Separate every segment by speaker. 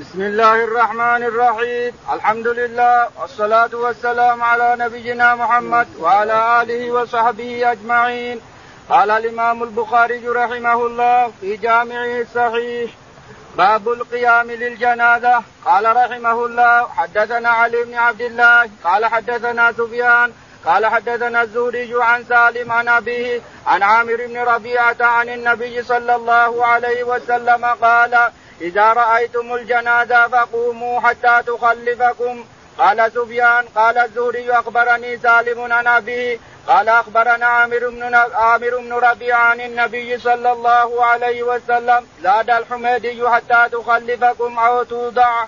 Speaker 1: بسم الله الرحمن الرحيم. الحمد لله والصلاة والسلام على نبينا محمد وعلى آله وصحبه أجمعين. قال الإمام البخاري رحمه الله في جامعه الصحيح باب القيام للجنازة. قال رحمه الله حدثنا علي بن عبد الله قال حدثنا سفيان قال حدثنا الزهري عن سالم عن أبيه عن عامر بن ربيعة عن النبي صلى الله عليه وسلم قال إذا رأيتم الجنازة فقوموا حتى تخلفكم. قال سفيان قال الزهري أخبرني سالم عن أبيه. قال أخبرنا عامر بن عامر بن ربيعة عن النبي صلى الله عليه وسلم. زاد الحميدي حتى تخلفكم أو توضع.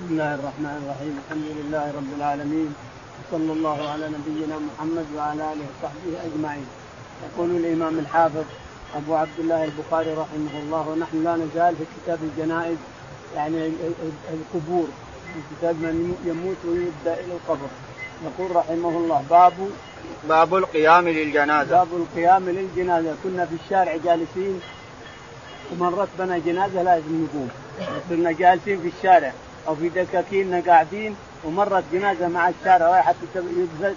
Speaker 2: بسم الله الرحمن الرحيم. الحمد لله رب العالمين. صلى الله على نبينا محمد وعلى آله وصحبه أجمعين. يقول الإمام الحافظ أبو عبد الله البخاري رحمه الله ونحن لا نزال في كتاب الجنائز يعني القبور في كتاب من يموت ويبدأ إلى القبر. يقول رحمه الله باب
Speaker 1: باب القيام للجنازة.
Speaker 2: باب القيام للجنازة. كنا في الشارع جالسين ومرت بنا جنازة لازم نقوم. كنا جالسين في الشارع أو في دكاكيننا قاعدين ومرت جنازة مع الشارع رايحة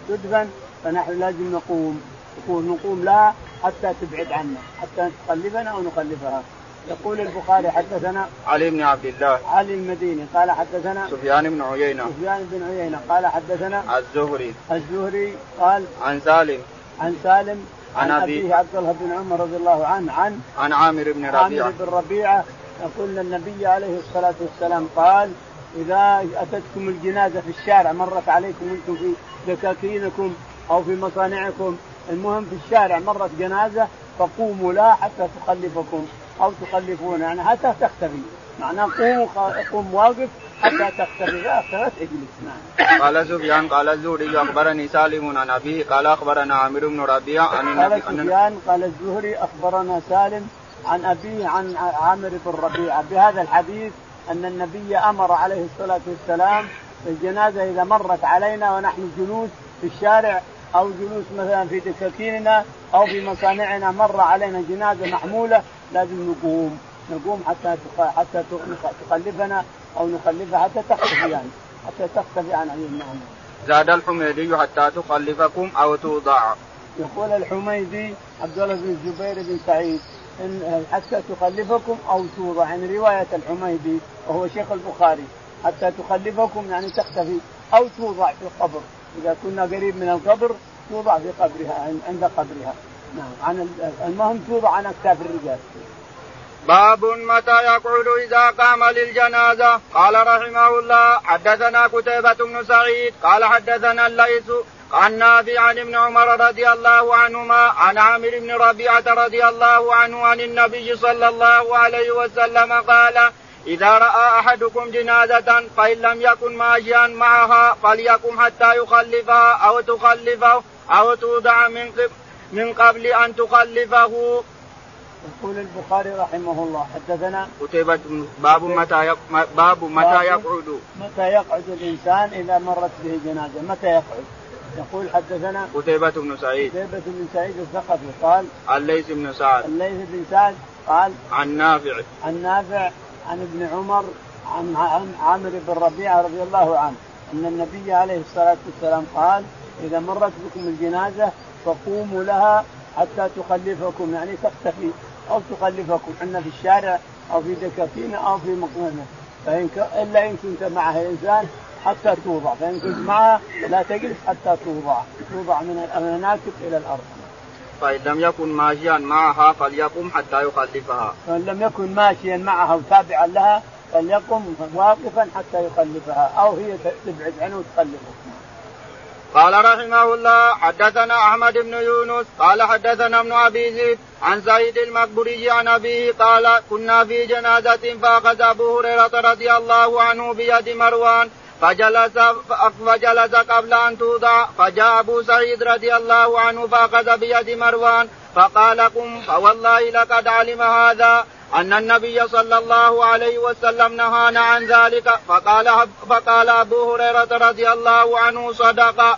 Speaker 2: تدفن فنحن لازم نقوم. نقوم لها حتى تبعد عنا حتى تخلفنا أو نخلفها يقول البخاري حدثنا
Speaker 1: علي بن عبد الله.
Speaker 2: علي المديني قال حدثنا
Speaker 1: سفيان بن عيينة.
Speaker 2: سفيان بن عيينة قال حدثنا
Speaker 1: الزهري.
Speaker 2: الزهري قال
Speaker 1: عن سالم.
Speaker 2: عن سالم
Speaker 1: عن,
Speaker 2: عن أبيه عبد الله بن عمر رضي الله عنه عن
Speaker 1: عن عامر بن ربيعة.
Speaker 2: عامر بن ربيعة يقول النبي عليه الصلاة والسلام قال إذا أتتكم الجنازة في الشارع مرت عليكم أنتم في دكاكينكم أو في مصانعكم المهم في الشارع مرت جنازة فقوموا لا حتى تخلفكم أو تخلفون يعني حتى تختفي. معناه قوموا قوم واقف حتى تختفي. اختفت إجلس نعم.
Speaker 1: قال سفيان قال الزهري أخبرني سالم عن أبيه قال أخبرنا عامر بن ربيعة عن
Speaker 2: النبي قال سفيان قال الزهري أخبرنا سالم عن أبيه عن عامر بن ربيعة. بهذا الحديث أن النبي أمر عليه الصلاة والسلام الجنازة إذا مرت علينا ونحن جلوس في الشارع أو جلوس مثلا في دكاكيننا أو في مصانعنا مر علينا جنازة محمولة لازم نقوم. نقوم حتى حتى تخلفنا أو نخلفها حتى تختفي يعني. حتى تختفي عن عيوننا
Speaker 1: زاد الحميدي حتى تخلفكم أو توضع.
Speaker 2: يقول الحميدي عبد الله بن الزبير بن سعيد إن حتى تخلفكم أو توضع. يعني رواية الحميدي وهو شيخ البخاري. حتى تخلفكم يعني تختفي أو توضع في القبر. إذا كنا قريب من القبر توضع في قبرها عند قبرها. نعم. عن المهم توضع عن اكتاف الرجال.
Speaker 1: باب متى يقعد إذا قام للجنازة؟ قال رحمه الله حدثنا قتيبة بن سعيد قال حدثنا الليث عن نافع عن ابن عمر رضي الله عنهما عن عامر بن ربيعة رضي الله عنه عن النبي صلى الله عليه وسلم قال إذا رأى أحدكم جنازة فإن لم يكن ماشيا معها فليقم حتى يخلفها أو تخلفه أو توضع من من قبل أن تخلفه.
Speaker 2: يقول البخاري رحمه الله حدثنا
Speaker 1: قتيبة باب متى باب متى يقعد.
Speaker 2: متى يقعد الإنسان إذا مرت به جنازة؟ متى يقعد؟ يقول حدثنا
Speaker 1: قتيبة بن سعيد.
Speaker 2: قتيبة بن سعيد الثقفي قال
Speaker 1: الليث بن سعد.
Speaker 2: الليث بن سعد قال
Speaker 1: عن نافع.
Speaker 2: عن نافع عن ابن عمر عن عامر بن ربيعة رضي الله عنه أن النبي عليه الصلاة والسلام قال إذا مرت بكم الجنازة فقوموا لها حتى تخلفكم يعني تختفي أو تخلفكم إحنا في الشارع أو في دكاكين أو في مقننه فإن ك... إلا إن كنت معها إنسان حتى توضع فإن كنت معها لا تجلس حتى توضع توضع من المناكب إلى الأرض.
Speaker 1: فإن لم يكن ماشيا معها فليقم حتى يخلفها.
Speaker 2: فإن لم يكن ماشيا معها وتابعا لها فليقم واقفا حتى يخلفها أو هي تبعد عنه وتخلفه.
Speaker 1: قال رحمه الله حدثنا أحمد بن يونس قال حدثنا ابن أبي زيد عن سعيد المقبري عن أبيه قال كنا في جنازة فأخذ أبو هريرة رضي الله عنه بيد مروان فجلس فجلس قبل أن توضع فجاء أبو سعيد رضي الله عنه فأخذ بيد مروان فقال قم فوالله لقد علم هذا أن النبي صلى الله عليه وسلم نهانا عن ذلك فقال فقال أبو هريرة رضي الله عنه صدق.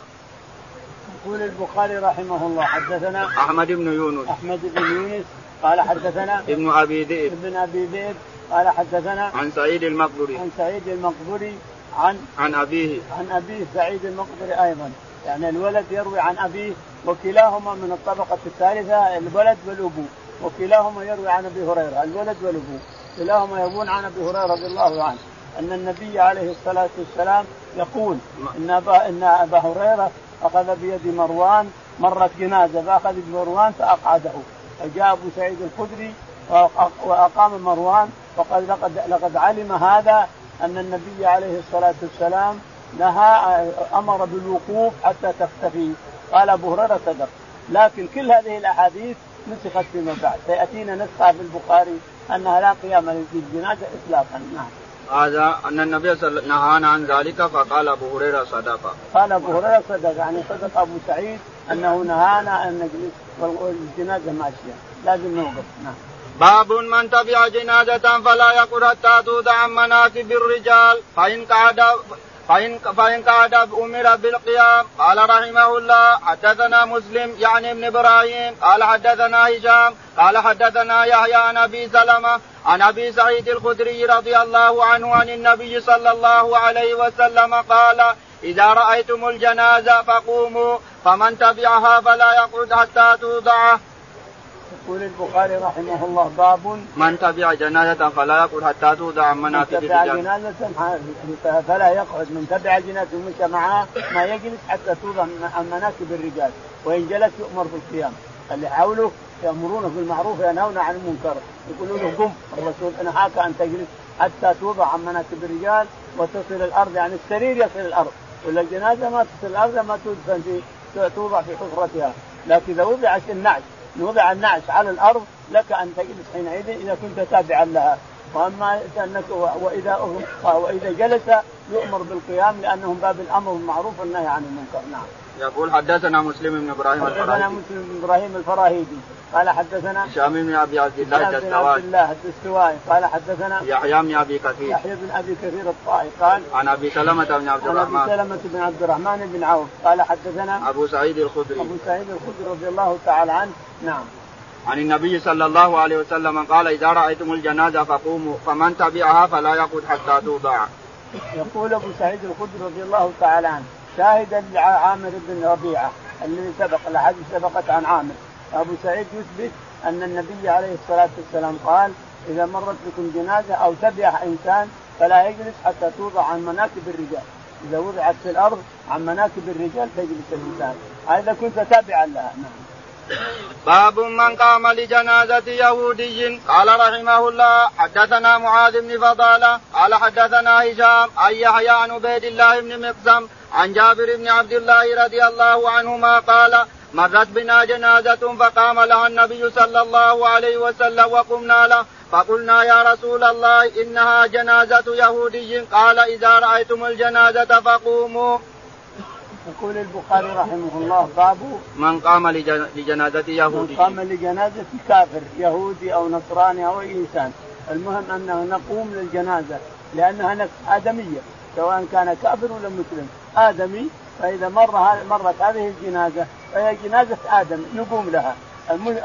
Speaker 2: يقول البخاري رحمه الله حدثنا
Speaker 1: أحمد بن يونس.
Speaker 2: أحمد بن يونس قال حدثنا
Speaker 1: ابن أبي ذئب.
Speaker 2: ابن أبي ذئب قال حدثنا
Speaker 1: عن سعيد المقبري
Speaker 2: عن سعيد المقبري عن
Speaker 1: عن أبيه.
Speaker 2: عن أبيه سعيد المقبري أيضا. يعني الولد يروي عن أبيه وكلاهما من الطبقة الثالثة الولد والأبو. وكلاهما يروي عن أبي هريرة الولد والأبو. كلاهما يروون عن أبي هريرة رضي الله عنه. أن النبي عليه الصلاة والسلام يقول إن ابا إن أبا هريرة أخذ بيد مروان مرت جنازة فأخذ بمروان فأقعده. فجاء أبو سعيد الخدري وأقام مروان وقال لقد لقد علم هذا أن النبي عليه الصلاة والسلام نهى أمر بالوقوف حتى تختفي. قال أبو هريرة صدق. لكن كل هذه الأحاديث نسخت فيما بعد. سيأتينا نسخة في البخاري أنها لا قيام للجنازه اطلاقا. نعم.
Speaker 1: هذا أن النبي صلى الله عليه وسلم نهانا عن ذلك فقال أبو هريرة صدق.
Speaker 2: قال أبو هريرة صدق. يعني صدق أبو سعيد أنه نهانا ان نجلس والجنازه ماشية. لازم نوقف. نعم.
Speaker 1: باب من تبع جنازة فلا يقل حتى توضع عن مناكب الرجال. فإن قعد فإن فإن قعد أمر بالقيام. قال رحمه الله حدثنا مسلم يعني ابن إبراهيم. قال حدثنا هشام. قال حدثنا يحيى عن أبي سلمة عن أبي سعيد الخدري رضي الله عنه عن النبي صلى الله عليه وسلم قال إذا رأيتم الجنازة فقوموا فمن تبعها فلا يقعد حتى توضع
Speaker 2: يقول البخاري رحمه الله باب
Speaker 1: من تبع جنازة فلا يقعد حتى توضع عن مناكب
Speaker 2: من تبع جنازة فلا يقعد. من تبع جنازة ومشى معها ما يجلس حتى توضع عن مناكب الرجال وإن جلس يؤمر بالقيام. اللي حوله يأمرونه بالمعروف وينهون عن المنكر. يقولوا له قم الرسول نهاك أن تجلس حتى توضع عن مناكب الرجال وتصل الأرض. يعني السرير يصل الأرض. ولا الجنازة ما تصل الأرض ما تدفن في توضع في حفرتها. لكن إذا وضعت النعش وضع النعش على الأرض لك أن تجلس حينئذ إذا كنت تابعا لها وأما أنك وإذا وإذا جلس يؤمر بالقيام لانهم باب الأمر بالمعروف والنهي عن المنكر نعم.
Speaker 1: يقول حدثنا مسلم بن إبراهيم
Speaker 2: الفراهيدي. حدثنا مسلم بن إبراهيم الفراهيدي. قال حدثنا
Speaker 1: هشام بن أبي عبد الله
Speaker 2: الدستوائي عبد الله الدستوائي. قال حدثنا
Speaker 1: يحيى بن أبي كثير.
Speaker 2: يحيى بن أبي كثير الطائي. قال
Speaker 1: عن أبي سلمة بن عبد الرحمن
Speaker 2: عن أبي سلمة بن عبد الرحمن بن عوف. قال حدثنا
Speaker 1: أبو سعيد الخدري.
Speaker 2: أبو سعيد الخدري رضي الله تعالى عنه. نعم.
Speaker 1: عن النبي صلى الله عليه وسلم قال إذا رأيتم الجنازة فقوموا فمن تبعها فلا يقعد حتى توضع.
Speaker 2: يقول أبو سعيد الخدري رضي الله تعالى عنه. شاهدا لعامر بن ربيعة الذي سبق الأحاديث سبقت عن عامر. أبو سعيد يثبت أن النبي عليه الصلاة والسلام قال إذا مرت بكم جنازة أو تبع إنسان فلا يجلس حتى توضع عن مناكب الرجال. إذا وضعت في الأرض عن مناكب الرجال تجلس الإنسان. هذا كنت تابعا لها. نعم
Speaker 1: باب من قام لجنازة يهودي. قال رحمه الله حدثنا معاذ بن فضالة قال حدثنا هشام عن يحيى عن عبيد الله بن مقسم عن جابر بن عبد الله رضي الله عنهما قال مرت بنا جنازة فقام لها النبي صلى الله عليه وسلم وقمنا له فقلنا يا رسول الله إنها جنازة يهودي قال إذا رأيتم الجنازة فقوموا.
Speaker 2: يقول البخاري رحمه الله باب
Speaker 1: من قام لجنازة يهودي.
Speaker 2: من قام لجنازة كافر يهودي أو نصراني أو أي إنسان. المهم أنه نقوم للجنازة لأنها نفس آدمية سواء كان كافر ولا مسلم. آدمي فإذا مر مرت هذه الجنازة فهي جنازة آدم نقوم لها.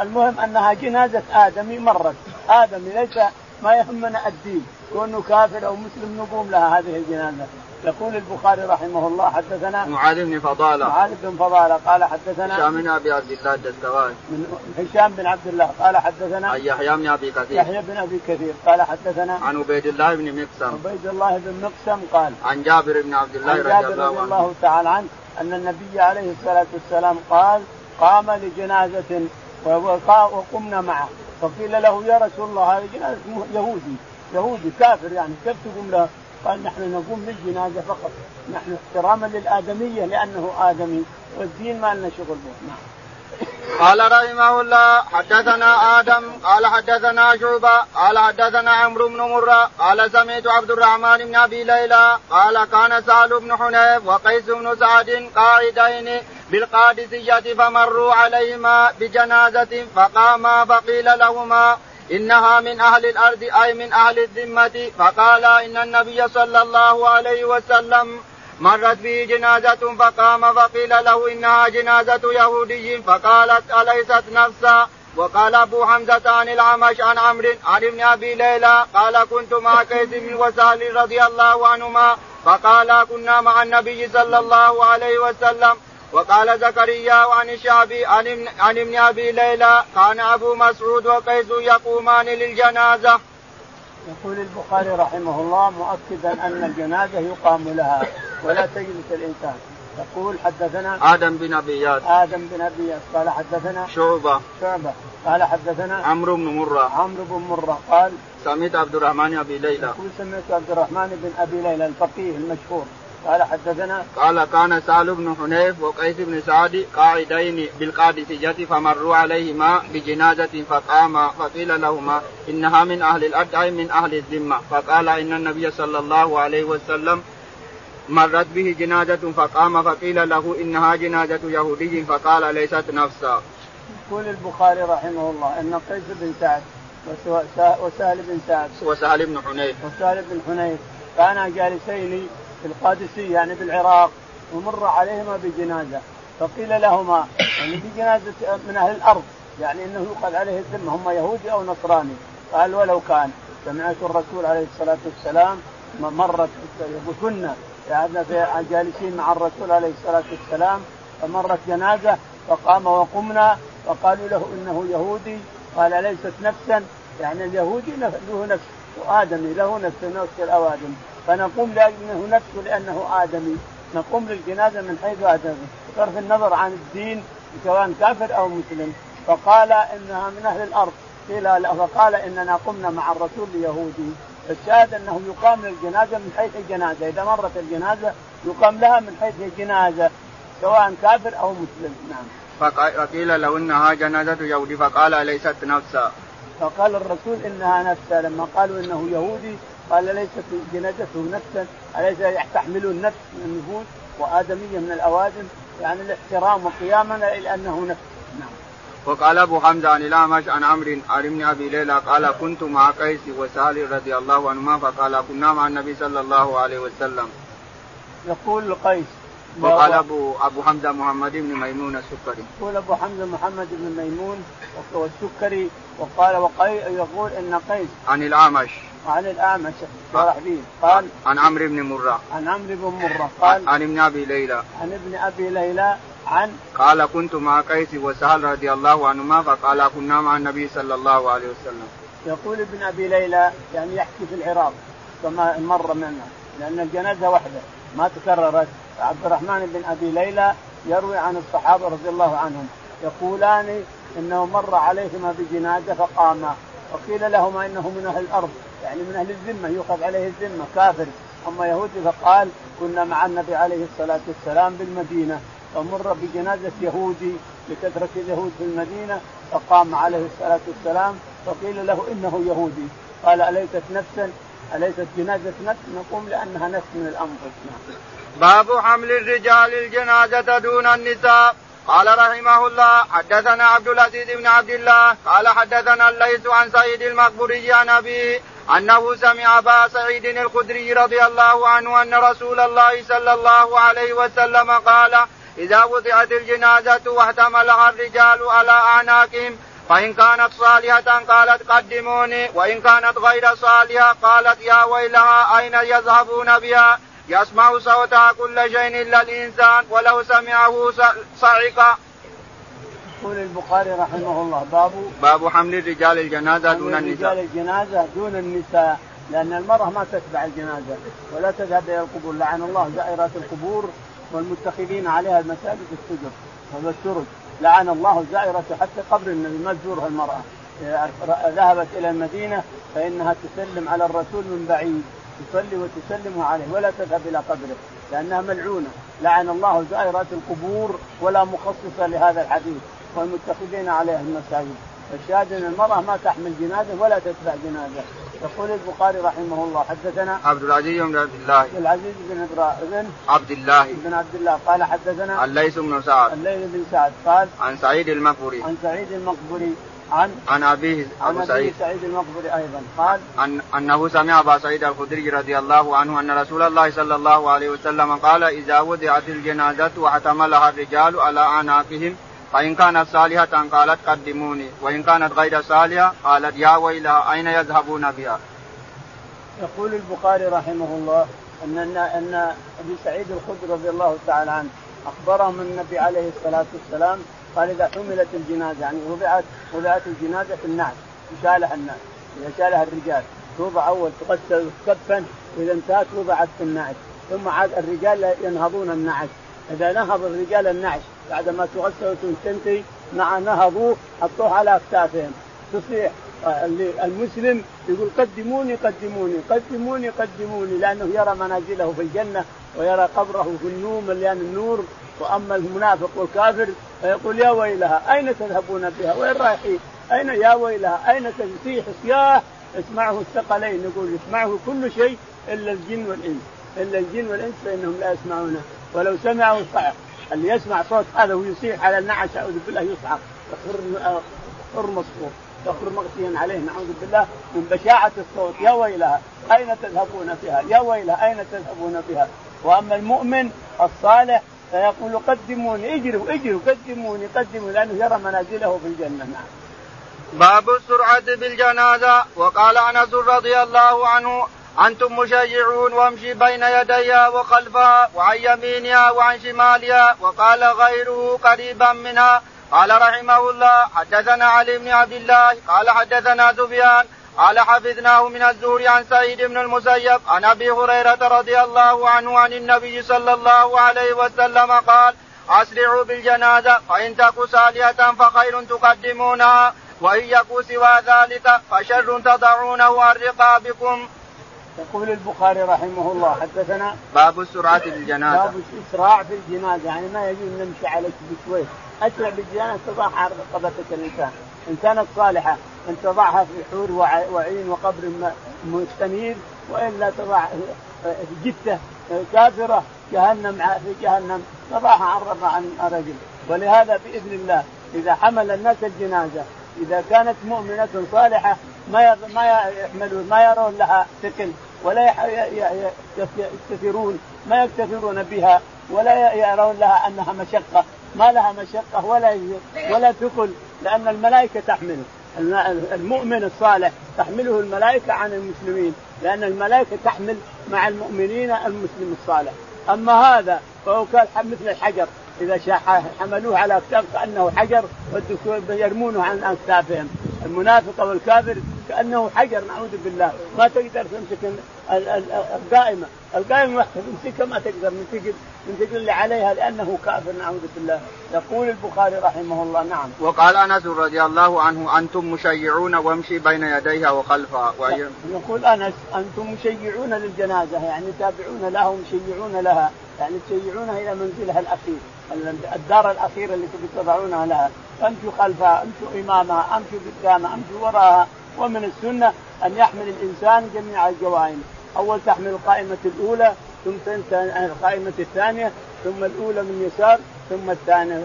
Speaker 2: المهم أنها جنازة آدمي مرت. آدمي ليس ما يهمنا الدين. كونه كافر أو مسلم نقوم لها هذه الجنازة. يقول البخاري رحمه الله حدثنا
Speaker 1: معاذ بن فضالة.
Speaker 2: معاذ بن فضالة قال حدثنا
Speaker 1: هشام بن أبي عبد الله الدستوائي.
Speaker 2: من هشام بن عبد الله قال حدثنا
Speaker 1: عن يحيى بن أبي كثير.
Speaker 2: يحيى بن أبي كثير قال حدثنا
Speaker 1: عن عبيد الله بن مقسم.
Speaker 2: عبيد الله بن مقسم قال
Speaker 1: عن جابر بن عبد الله رضي
Speaker 2: الله عنه. رضي الله تعالى عنه أن النبي عليه الصلاة والسلام قال قام لجنازة وقمنا معه. فقيل له يا رسول الله هذه جنازة يهودي يهودي كافر يعني كيف تقوم له؟ قال نحن نقوم للجنازه فقط نحن احتراما للآدمية لأنه آدمي والدين ما لنا شغل به نعم.
Speaker 1: قال رحمه الله حدثنا آدم قال حدثنا شعبة قال حدثنا عمرو بن مرة قال سمعت عبد الرحمن بن أبي ليلى قال كان سهل بن حنيف وقيس بن سعد قاعدين بالقادسية فمروا عليهما بجنازة فقاما فقيل لهما إنها من أهل الأرض أي من أهل الذمة. فقال إن النبي صلى الله عليه وسلم مرت به جنازة فقام فقيل له إنها جنازة يهودي. فقالت أليست نفسا؟ وقال أبو حمزة عن العمش عن عمرو عن ابن أبي ليلى قال كنت مع كيس بن وسهل رضي الله عنهما فقال كنا مع النبي صلى الله عليه وسلم. وقال زكريا عن الشعبي عن عن ابن أبي ليلى كان أبو مسعود وقيس يقومان للجنازة.
Speaker 2: يقول البخاري رحمه الله مؤكدا أن الجنازة يقام لها ولا تجلس الإنسان. يقول حدثنا
Speaker 1: آدم بن أبي
Speaker 2: آدم بن أبي قال حدثنا
Speaker 1: شعبة.
Speaker 2: شعبة. قال حدثنا
Speaker 1: عمرو بن مرة.
Speaker 2: عمرو بن مرة. قال
Speaker 1: سمعت عبد الرحمن أبي ليلى.
Speaker 2: يقول سمعت عبد الرحمن بن أبي ليلى الفقيه المشهور. قال حدثنا
Speaker 1: قال كان سهل بن حنيف وقيس بن سعد قاعدين بالقادسية فمروا عليهما بجنازة فقام فقيل لهما إنها من أهل الأرض أي من أهل الذمة. فقال إن النبي صلى الله عليه وسلم مرت به جنازة فقام فقيل له إنها جنازة يهودي فقال ليست نفسا.
Speaker 2: يقول البخاري رحمه الله أن قيس بن سعد وسهل بن سعد
Speaker 1: وسهل بن حنيف.
Speaker 2: وسهل بن حنيف كانا جالسين في القادسية يعني بالعراق ومر عليهما بجنازة. فقيل لهما يعني بجنازة من أهل الأرض يعني أنه يوقد عليه الذمة هم يهودي أو نصراني. قال ولو كان. سمعت الرسول عليه الصلاة والسلام مرت كنا يعني جالسين مع الرسول عليه الصلاة والسلام فمرت جنازة فقام وقمنا فقالوا له إنه يهودي. قال ليست نفسا يعني اليهودي له نفس وآدمي له نفس نفس الأوادم. فنقوم لأنه نفسه لأنه آدمي. نقوم للجنازة من حيث آدمي بصرف النظر عن الدين سواء كافر أو مسلم. فقال إنها من أهل الأرض. قيل فقال إننا قمنا مع الرسول اليهودي. الشاهد أنه يقام للجنازة من حيث الجنازة. إذا مرت الجنازة يقام لها من حيث الجنازة سواء كافر أو مسلم. نعم.
Speaker 1: فقيل له إنها جنازة يهودي. فقال ليست نفسا؟
Speaker 2: فقال الرسول إنها نفسا. لما قالوا إنه يهودي قال ليست جنازته نفسا أليس يحتملون نفس من النفوس وآدمية من الأوادم يعني الاحترام وقيامنا لأنه نفس نعم.
Speaker 1: وقال أبو حمزة عن الأعمش عن عمرو عن ابن أبي ليلى قال كنت مع قيس وسهل رضي الله عنهما فقال كنا مع النبي صلى الله عليه وسلم.
Speaker 2: يقول قيس
Speaker 1: وقال ابو أبو حمزة محمد بن ميمون السكري.
Speaker 2: يقول أبو حمزة محمد بن ميمون والسكري وقال وقي يقول إن قيس
Speaker 1: عن الأعمش
Speaker 2: عن الاعمش شرح به قال
Speaker 1: عن عمرو بن مرة.
Speaker 2: عن عمرو بن مرة. قال
Speaker 1: عن ابن أبي ليلى.
Speaker 2: عن ابن أبي ليلى عن
Speaker 1: قال كنت مع قيس وسهل رضي الله عنهما فقال كنا مع النبي صلى الله عليه وسلم.
Speaker 2: يقول ابن أبي ليلى يعني يحكي في العراق كما مر منا لأن الجنازة واحدة ما تكررت. عبد الرحمن بن أبي ليلى يروي عن الصحابة رضي الله عنهم يقولان إنه مر عليهما بجنازة فقاما وقيل لهما إنه من أهل الأرض. يعني من أهل الذمة يؤخذ عليه الذمة كافر. أما يهودي فقال كنا مع النبي عليه الصلاة والسلام بالمدينة. فمر بجنازة يهودي لكثرة اليهود في المدينة فقام عليه الصلاة والسلام فقيل له إنه يهودي. قال أليست نفسا؟ أليست جنازة نفس؟ نقوم لأنها نفس من الانفس نعم.
Speaker 1: باب حمل الرجال الجنازة دون النساء. قال رحمه الله حدثنا عبد العزيز بن عبد الله قال حدثنا الليث عن سعيد المقبوري عن أبيه انه سمع أبا سعيد الخدري رضي الله عنه أن رسول الله صلى الله عليه وسلم قال إذا وضعت الجنازة واحتملها الرجال على اعناقهم فإن كانت صالحة قالت قدموني وإن كانت غير صالحة قالت يا ويلها أين يذهبون بها يسمع صوتها كل شيء إلا الإنسان ولو سمعه صعق.
Speaker 2: يقول البخاري رحمه الله باب
Speaker 1: باب حمل الرجال الجنازة دون النساء.
Speaker 2: رجال الجنازة دون النساء لأن المرأة ما تتبع الجنازة ولا تذهب إلى القبور لعن الله زائرات القبور والمتخذين عليها المساجد السجر والسرج لعن الله زائرة حتى قبر النبي ما تزورها المرأة ذهبت إلى المدينة فإنها تسلم على الرسول من بعيد تصلي وتسلم عليه ولا تذهب إلى قبره لأنها ملعونة. لعن الله زائرات القبور ولا مخصصة لهذا الحديث. والمتخذين عليها المساجد. الشاهد أن المرأة ما تحمل جنازة ولا تتبع جنازة. يقول البخاري رحمه الله حدثنا
Speaker 1: عبد العزيز بن عبد الله. عبد
Speaker 2: العزيز بن بن
Speaker 1: عبد الله.
Speaker 2: بن عبد الله. قال حدثنا
Speaker 1: الليث بن سعد.
Speaker 2: الليث بن سعد. قال
Speaker 1: عن سعيد المقبري
Speaker 2: عن سعيد المقبري عن
Speaker 1: عن أبيه
Speaker 2: أبو عن سعيد. سعيد المقبري أيضا. قال
Speaker 1: أن أنه سمع أبا سعيد الخدري رضي الله عنه أن رسول الله صلى الله عليه وسلم قال إذا وضعت الجنازة واحتملها الرجال على اعناقهم فإن كانت صالحة قالت قدموني وإن كانت غير صالحة قالت يا ويلها أين يذهبون بها؟
Speaker 2: يقول البخاري رحمه الله ان ان أبي سعيد الخدري رضي الله تعالى عنه أخبرهم النبي عليه الصلاة والسلام قال إذا حملت الجنازة يعني وضعت وضعت الجنازة في النعش يشالها الناس إذا شالها الرجال توضع أول تغسل وتكفن وإذا انتهت وضعت في النعش ثم عاد الرجال ينهضون النعش إذا نهض الرجال النعش بعد ما تغسل وتنتهي مع نهضوه حطوه على أكتافهم. تصيح المسلم يقول قدموني قدموني قدموني قدموني لأنه يرى منازله في الجنة ويرى قبره في النور مليان النور. وأما المنافق والكافر فيقول يا ويلها أين تذهبون بها؟ وين رايحين؟ أين يا ويلها؟ أين تصيح صياح اسمعه الثقلين يقول يسمعه كل شيء إلا الجن والإنس. إلا الجن والإنس فإنهم لا يسمعونه. ولو سمعوا اللي يسمع صوت هذا ويصيح على النعش أعوذ بالله يصعق يخر مصفوف. يخر مغشيا عليه نعوذ بالله. من بشاعة الصوت يا ويلها أين تذهبون بها؟ يا ويلها أين تذهبون بها؟ وأما المؤمن الصالح فيقول قدموني اجروا اجروا قدموني قدموا لأنه يرى منازله في الجنة. نعم.
Speaker 1: باب السرعة بالجنازة وقال أنس رضي الله عنه أنتم مشيعون وامشي بين يديها وخلفها وعن يمينها وعن شمالها وقال غيره قريبا منها قال رحمه الله حدثنا علي بن عبد الله قال حدثنا سفيان قال حفظناه من الزهر عن سعيد بن المسيب عن أبي هريرة رضي الله عنه عن النبي صلى الله عليه وسلم قال أسرعوا بالجنازة فإن تك سالية فخير تقدمونها وإن يكو سوى ذلك فشر تضعونه عن رقابكم.
Speaker 2: يقول البخاري رحمه الله حدثنا
Speaker 1: باب السرعه في الجنازة.
Speaker 2: باب الاسراع في الجنازة يعني ما يجوز نمشي عليك بشوي. أسرع بالجنازة تضعها على رقبتك الإنسان. ان كانت صالحة أن تضعها في حور وعين وقبر مستنير وإلا تضع جته كافرة جهنم في جهنم تضعها عن عن رجل. ولهذا بإذن الله إذا حمل الناس الجنازة إذا كانت مؤمنة صالحة ما ما يحملون ما يرون لها ثقل ولا يكتفرون ما يكتفرون بها ولا يرون لها أنها مشقة. ما لها مشقة ولا ولا ثقل لأن الملائكة تحمله المؤمن الصالح تحمله الملائكة عن المسلمين لأن الملائكة تحمل مع المؤمنين المسلم الصالح. أما هذا فهو كان مثل الحجر. إذا حملوه على اكتاف كانه حجر يرمونه عن اكتافهم المنافق والكافر كأنه حجر نعوذ بالله. ما تقدر تمسك القائمة. القائمة وحده تمسكها ما تقدر من ثقل من ثقل اللي عليها لأنه كافر نعوذ بالله. يقول البخاري رحمه الله نعم.
Speaker 1: وقال أنس رضي الله عنه أنتم مشيعون وامشي بين يديها وخلفها.
Speaker 2: يقول أنس أنتم مشيعون للجنازة يعني تابعون لها ومشيعون لها. يعني تشيعونها إلى منزلها الأخير الدار الاخيره اللي تضعونها لها. أمشوا خلفها أمشوا إمامها أمشوا قدامها أمشوا وراها. ومن السنة أن يحمل الإنسان جميع الجوائم. أول تحمل القائمة الأولى ثم القائمة الثانية ثم الأولى من يسار ثم الثانية.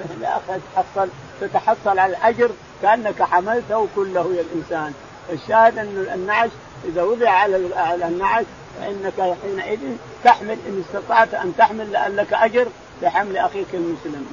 Speaker 2: تحصل تتحصل على الأجر كأنك حملته كله يا الإنسان. الشاهد أن النعش إذا وضع على النعش فإنك حينئذ تحمل إن استطعت أن تحمل لك أجر بحمل أخيك المسلم.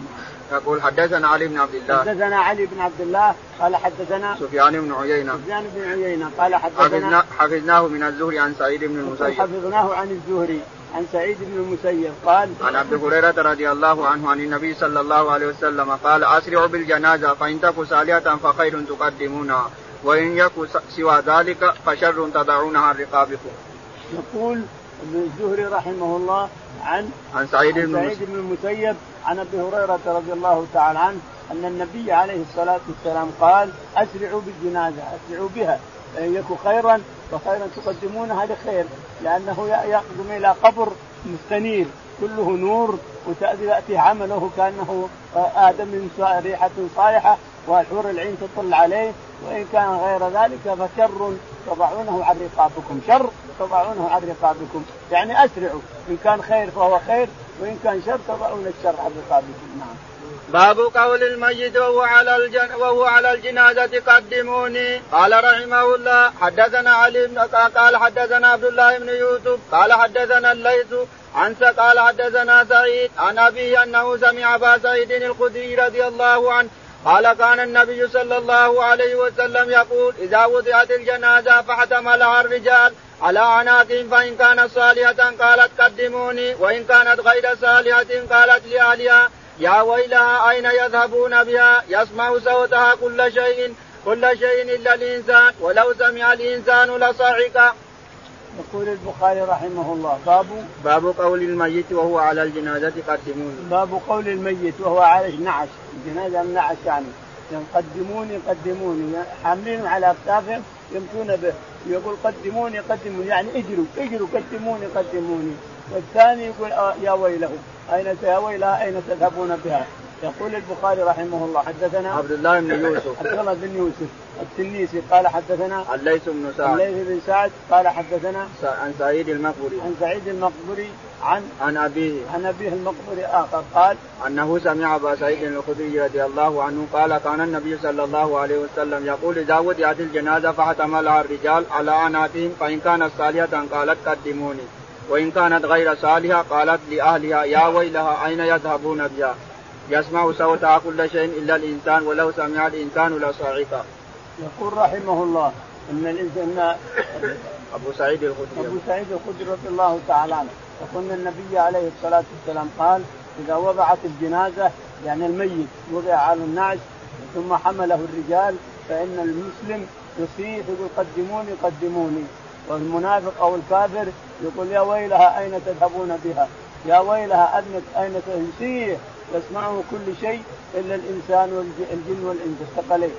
Speaker 1: يقول حدثنا علي بن عبد الله
Speaker 2: حدثنا علي بن عبد الله قال حدثنا
Speaker 1: سفيان بن عيينة
Speaker 2: سفيان بن عيينة قال حدثنا
Speaker 1: حفظناه من الزهري عن سعيد بن المسيب
Speaker 2: حفظناه عن الزهري عن سعيد بن المسيب قال
Speaker 1: عن عبد هريرة رضي الله عنه عن النبي صلى الله عليه وسلم قال اسرعوا بالجنازة فإن تك سالية فخير تقدمونها وإن يك سوى ذلك فشر تضعونها عن رقابكم.
Speaker 2: يقول ابن الزهري رحمه الله عن
Speaker 1: عن سعيد
Speaker 2: بن سعيد بن المسيب عن أبي هريرة رضي الله تعالى عنه أن النبي عليه الصلاة والسلام قال أسرعوا بالجنازة أسرعوا بها. فان يكن خيرا فخيرا تقدمون هذا خير لأنه يقدم إلى قبر مستنير كله نور وتأتي عمله كأنه آدم من ريحة صالحة والحور العين تطل عليه وإن كان غير ذلك فشر تضعونه عن رقابكم. شر تضعونه عن رقابكم. يعني أسرعوا. إن كان خير فهو خير وإن كان شر تضعون الشر عن رقابكم. نعم.
Speaker 1: باب قول الميت وهو على الجن وهو على الجنازة قدموني. قال رحمه الله حدثنا علي بن قال حدثنا عبد الله بن يوسف قال حدثنا الليث عن قال حدثنا سعيد عن ابي أنه سمع أبا سعيد الخدري رضي الله عنه قال كان النبي صلى الله عليه وسلم يقول إذا وضعت الجنازة فاحتملها الرجال على عناقهم فإن كانت صالحة قالت قدموني وإن كانت غير صالحة قالت لأهلها. يا ويلها أين يذهبون بها؟ يسمع صوتها كل شيء كل شيء إلا الإنسان ولو سمع الإنسان لصعق.
Speaker 2: يقول البخاري رحمه الله باب
Speaker 1: باب قول الميت وهو على الجنازة قدموني
Speaker 2: باب قول الميت وهو على النعش الجنازة النعش يعني. قدموني قدموني حاملين على اكتافهم يمشون به. يقول قدموني قدموني يعني اجروا اجروا قدموني قدموني. والثاني يقول آه يا ويله أين يا ويلها أين تذهبون بها؟ يقول البخاري رحمه الله حدثنا
Speaker 1: عبد الله بن يوسف.
Speaker 2: عبد الله بن يوسف التنيسي قال حدثنا
Speaker 1: الليث بن سعد.
Speaker 2: الليث بن سعد قال حدثنا
Speaker 1: عن سعيد المقبري
Speaker 2: عن سعيد المقبري عن
Speaker 1: عن أبيه.
Speaker 2: عن أبيه المقبري آخر. قال
Speaker 1: أنه سمع أبا سعيد الخدري رضي الله عنه قال كان النبي صلى الله عليه وسلم يقول إذا وضعت الجنازة فاحتملها الرجال على عناتهم فإن كانت صالحة قالت قدموني. وإن كانت غير صالحة قالت لأهلها يا ويلها أين يذهبون بها؟ يسمع صوتها كل شيء إلا الإنسان ولو سمع الإنسان لصعق.
Speaker 2: يقول رحمه الله إن الانسان
Speaker 1: أبو سعيد الخدري.
Speaker 2: أبو سعيد الخدري رضي الله تعالى عنه. يقول النبي عليه الصلاة والسلام قال إذا وضعت الجنازة يعني الميت وضع على النعش ثم حمله الرجال فإن المسلم يصيح يقول قدموني قدموني والمنافق أو الكافر يقول يا ويلها أين تذهبون بها؟ يا ويلها أين يصيح يسمعه كل شيء إلا الإنسان والجن والإنس. الثقلين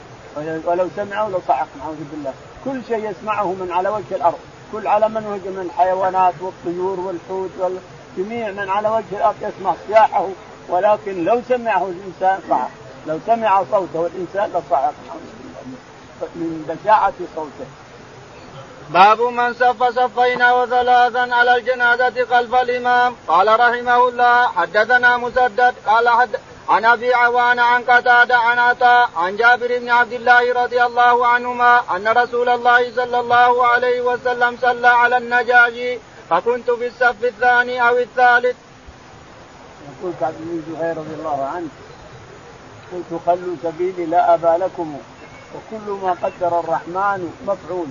Speaker 2: ولو سمعوا لصعق نعوذ بالله. كل شيء يسمعه من على وجه الأرض. كل على من وجه من الحيوانات والطيور والحوت والجميع من على وجه الأرض يسمع صياحه. ولكن لو سمعه الإنسان صعق. لو سمع صوته الإنسان لصعق من بشاعة صوته.
Speaker 1: باب من صف صفين وثلاثا على الجنازة خلف الإمام قال رحمه الله حدثنا مسدد قال حد عن أبي عوان عن قتادة عن عطاء عن جابر بن عبد الله رضي الله عنهما أن رسول الله صلى الله عليه وسلم صلى على النجاشي فكنت في الصف الثاني أو الثالث.
Speaker 2: يقول كعب بن زهير رضي الله عنه قلت خلوا سبيلي لا أبا لكم وكل ما قدر الرحمن مفعول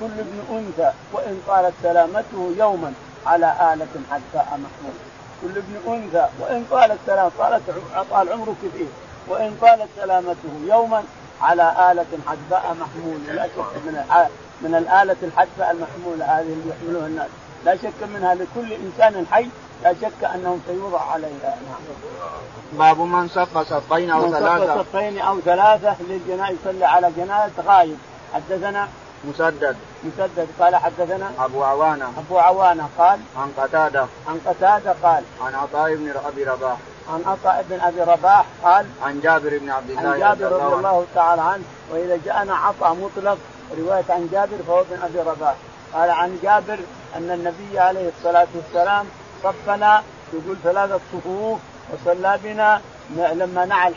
Speaker 2: كل ابن أنثى وإن طالت سلامته يوما على آلة حتى محمول كل ابن أنثى وإن طالت سلامته طالت طال عمره كثير وإن طالت سلامته يوما على آلة حدباء محمول لا شك من من الآلة الحدباء المحمولة هذه اللي يحملوها الناس. لا شك منها لكل إنسان حي. لا شك أنه سيوضع عليها. نعم.
Speaker 1: باب من صف صفين أو ثلاثة.
Speaker 2: صفين أو ثلاثة للجنائز يصلي على جنازة غايب. حدثنا
Speaker 1: مسدد.
Speaker 2: مسدد. قال حدثنا
Speaker 1: أبو عوانة.
Speaker 2: أبو عوانة قال
Speaker 1: عن قتادة.
Speaker 2: عن قتادة قال
Speaker 1: عن عطاء بن أبي رباح.
Speaker 2: عن عطاء بن أبي رباح قال
Speaker 1: عن جابر بن عبد الله
Speaker 2: عن جابر رضي الله تعالى عنه وإذا جاءنا عطاء مطلق رواية عن جابر فهو بن أبي رباح. قال عن جابر أن النبي عليه الصلاة والسلام صفنا يقول ثلاثة صفوف وصلى بنا لما نعى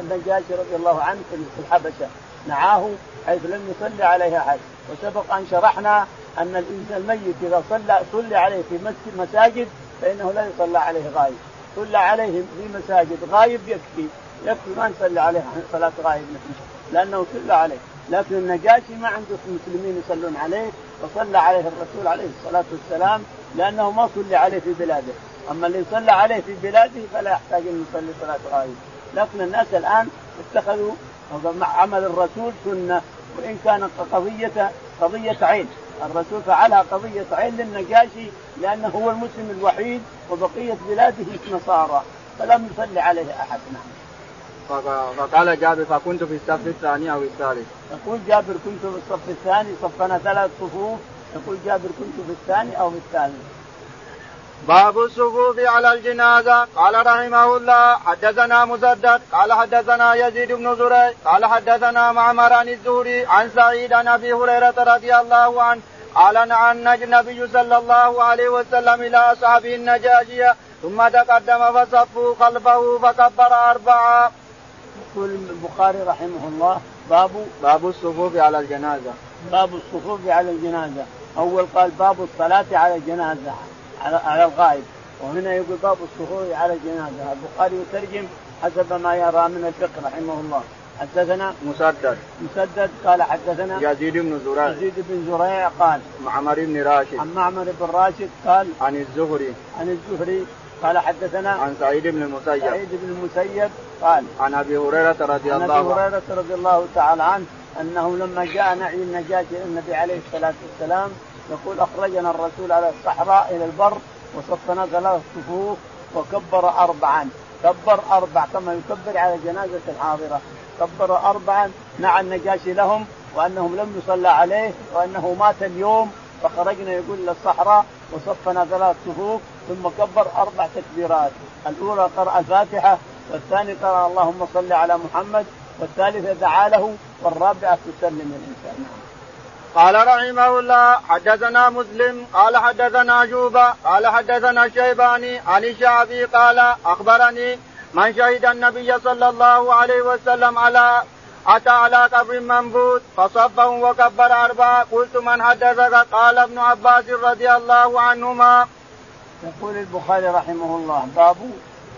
Speaker 2: النجاشي رضي الله عنه في الحبشة. نعاه حيث لم يصلي عليه احد وسبق أن شرحنا أن الإنسان الميت إذا صلى صلي عليه في مساجد فإنه لا يصلى عليه غايب صلى عليه في مساجد غايب يكفي. يكفي ما نصلي عليه صلاة غايب لأنه صلى عليه. لكن النجاشي ما عنده مسلمين يصلون عليه وصلى عليه الرسول عليه الصلاة والسلام لأنه ما صلي عليه في بلاده. أما اللي صلى عليه في بلاده فلا يحتاج أن يصلي صلاة غايب لكن الناس الآن اتخذوا عمل الرسول سنة وإن كان قضيه قضية عين الرسول فعلها قضية عين للنجاشي لأنه هو المسلم الوحيد وبقية بلاده نصارى فلم يصلي عليه أحد نعم.
Speaker 1: فقال جابر فكنت في الصف الثاني أو الثالث.
Speaker 2: يقول جابر كنت في الصف الثاني صفنا ثلاث صفوف يقول جابر كنت في الثاني أو في الثالث.
Speaker 1: باب الصفوف على الجنازة. قال رحمه الله حدثنا مسدد. قال حدثنا يزيد بن زريع. قال حدثنا معمر عن الزهري عن سعيد عن أبي هريرة رضي الله عنه. قال نعم النبي صلى الله عليه وسلم إلى أصحابه النجاشية ثم تقدم فصفوا خلفه فكبر اربعا.
Speaker 2: يقول البخاري رحمه الله باب
Speaker 1: باب الصفوف على الجنازة.
Speaker 2: باب الصفوف على الجنازة، أول قال باب الصلاة على الجنازة. على على الغائب. وهنا يقول باب الصفوف على الجنازة. البخاري يترجم حسب ما يرى من الفقه رحمه الله. حدثنا
Speaker 1: مسدد.
Speaker 2: مسدد قال حدثنا
Speaker 1: يزيد بن زريع.
Speaker 2: يزيد بن زريع قال
Speaker 1: معمر بن راشد.
Speaker 2: عن معمر بن راشد قال
Speaker 1: عن الزهري.
Speaker 2: عن الزهري قال حدثنا
Speaker 1: عن سعيد بن المسيب.
Speaker 2: سعيد بن المسيب قال
Speaker 1: عن أبي هريرة رضي
Speaker 2: عن
Speaker 1: الله
Speaker 2: ابي
Speaker 1: عنه.
Speaker 2: هريرة رضي الله تعالى عنه أنه لما جاء نعي النجاة إلى النبي عليه الصلاة والسلام يقول أخرجنا الرسول على الصحراء إلى البر وصفنا ثلاث صفوف وكبر اربعا. كبر أربع كما يكبر على جنازة الحاضرة. كبر اربعا نعى النجاشي لهم وأنهم لم يصلى عليه وأنه مات اليوم. فخرجنا يقول إلى الصحراء وصفنا ثلاث صفوف ثم كبر أربع تكبيرات. الأولى قرأ الفاتحة والثاني قرأ اللهم صل على محمد والثالثة دعا له والرابعة تسلم الانسان نعم.
Speaker 1: قال رحمه الله حدثنا مسلم قال حدثنا شوبة قال حدثنا الشيباني عن الشعبي قال أخبرني من شهد النبي صلى الله عليه وسلم على أتى على قبر منبوذ فصفه وكبر أربعة قلت من حدثك؟ قال ابن عباس رضي الله عنهما.
Speaker 2: يقول البخاري رحمه الله باب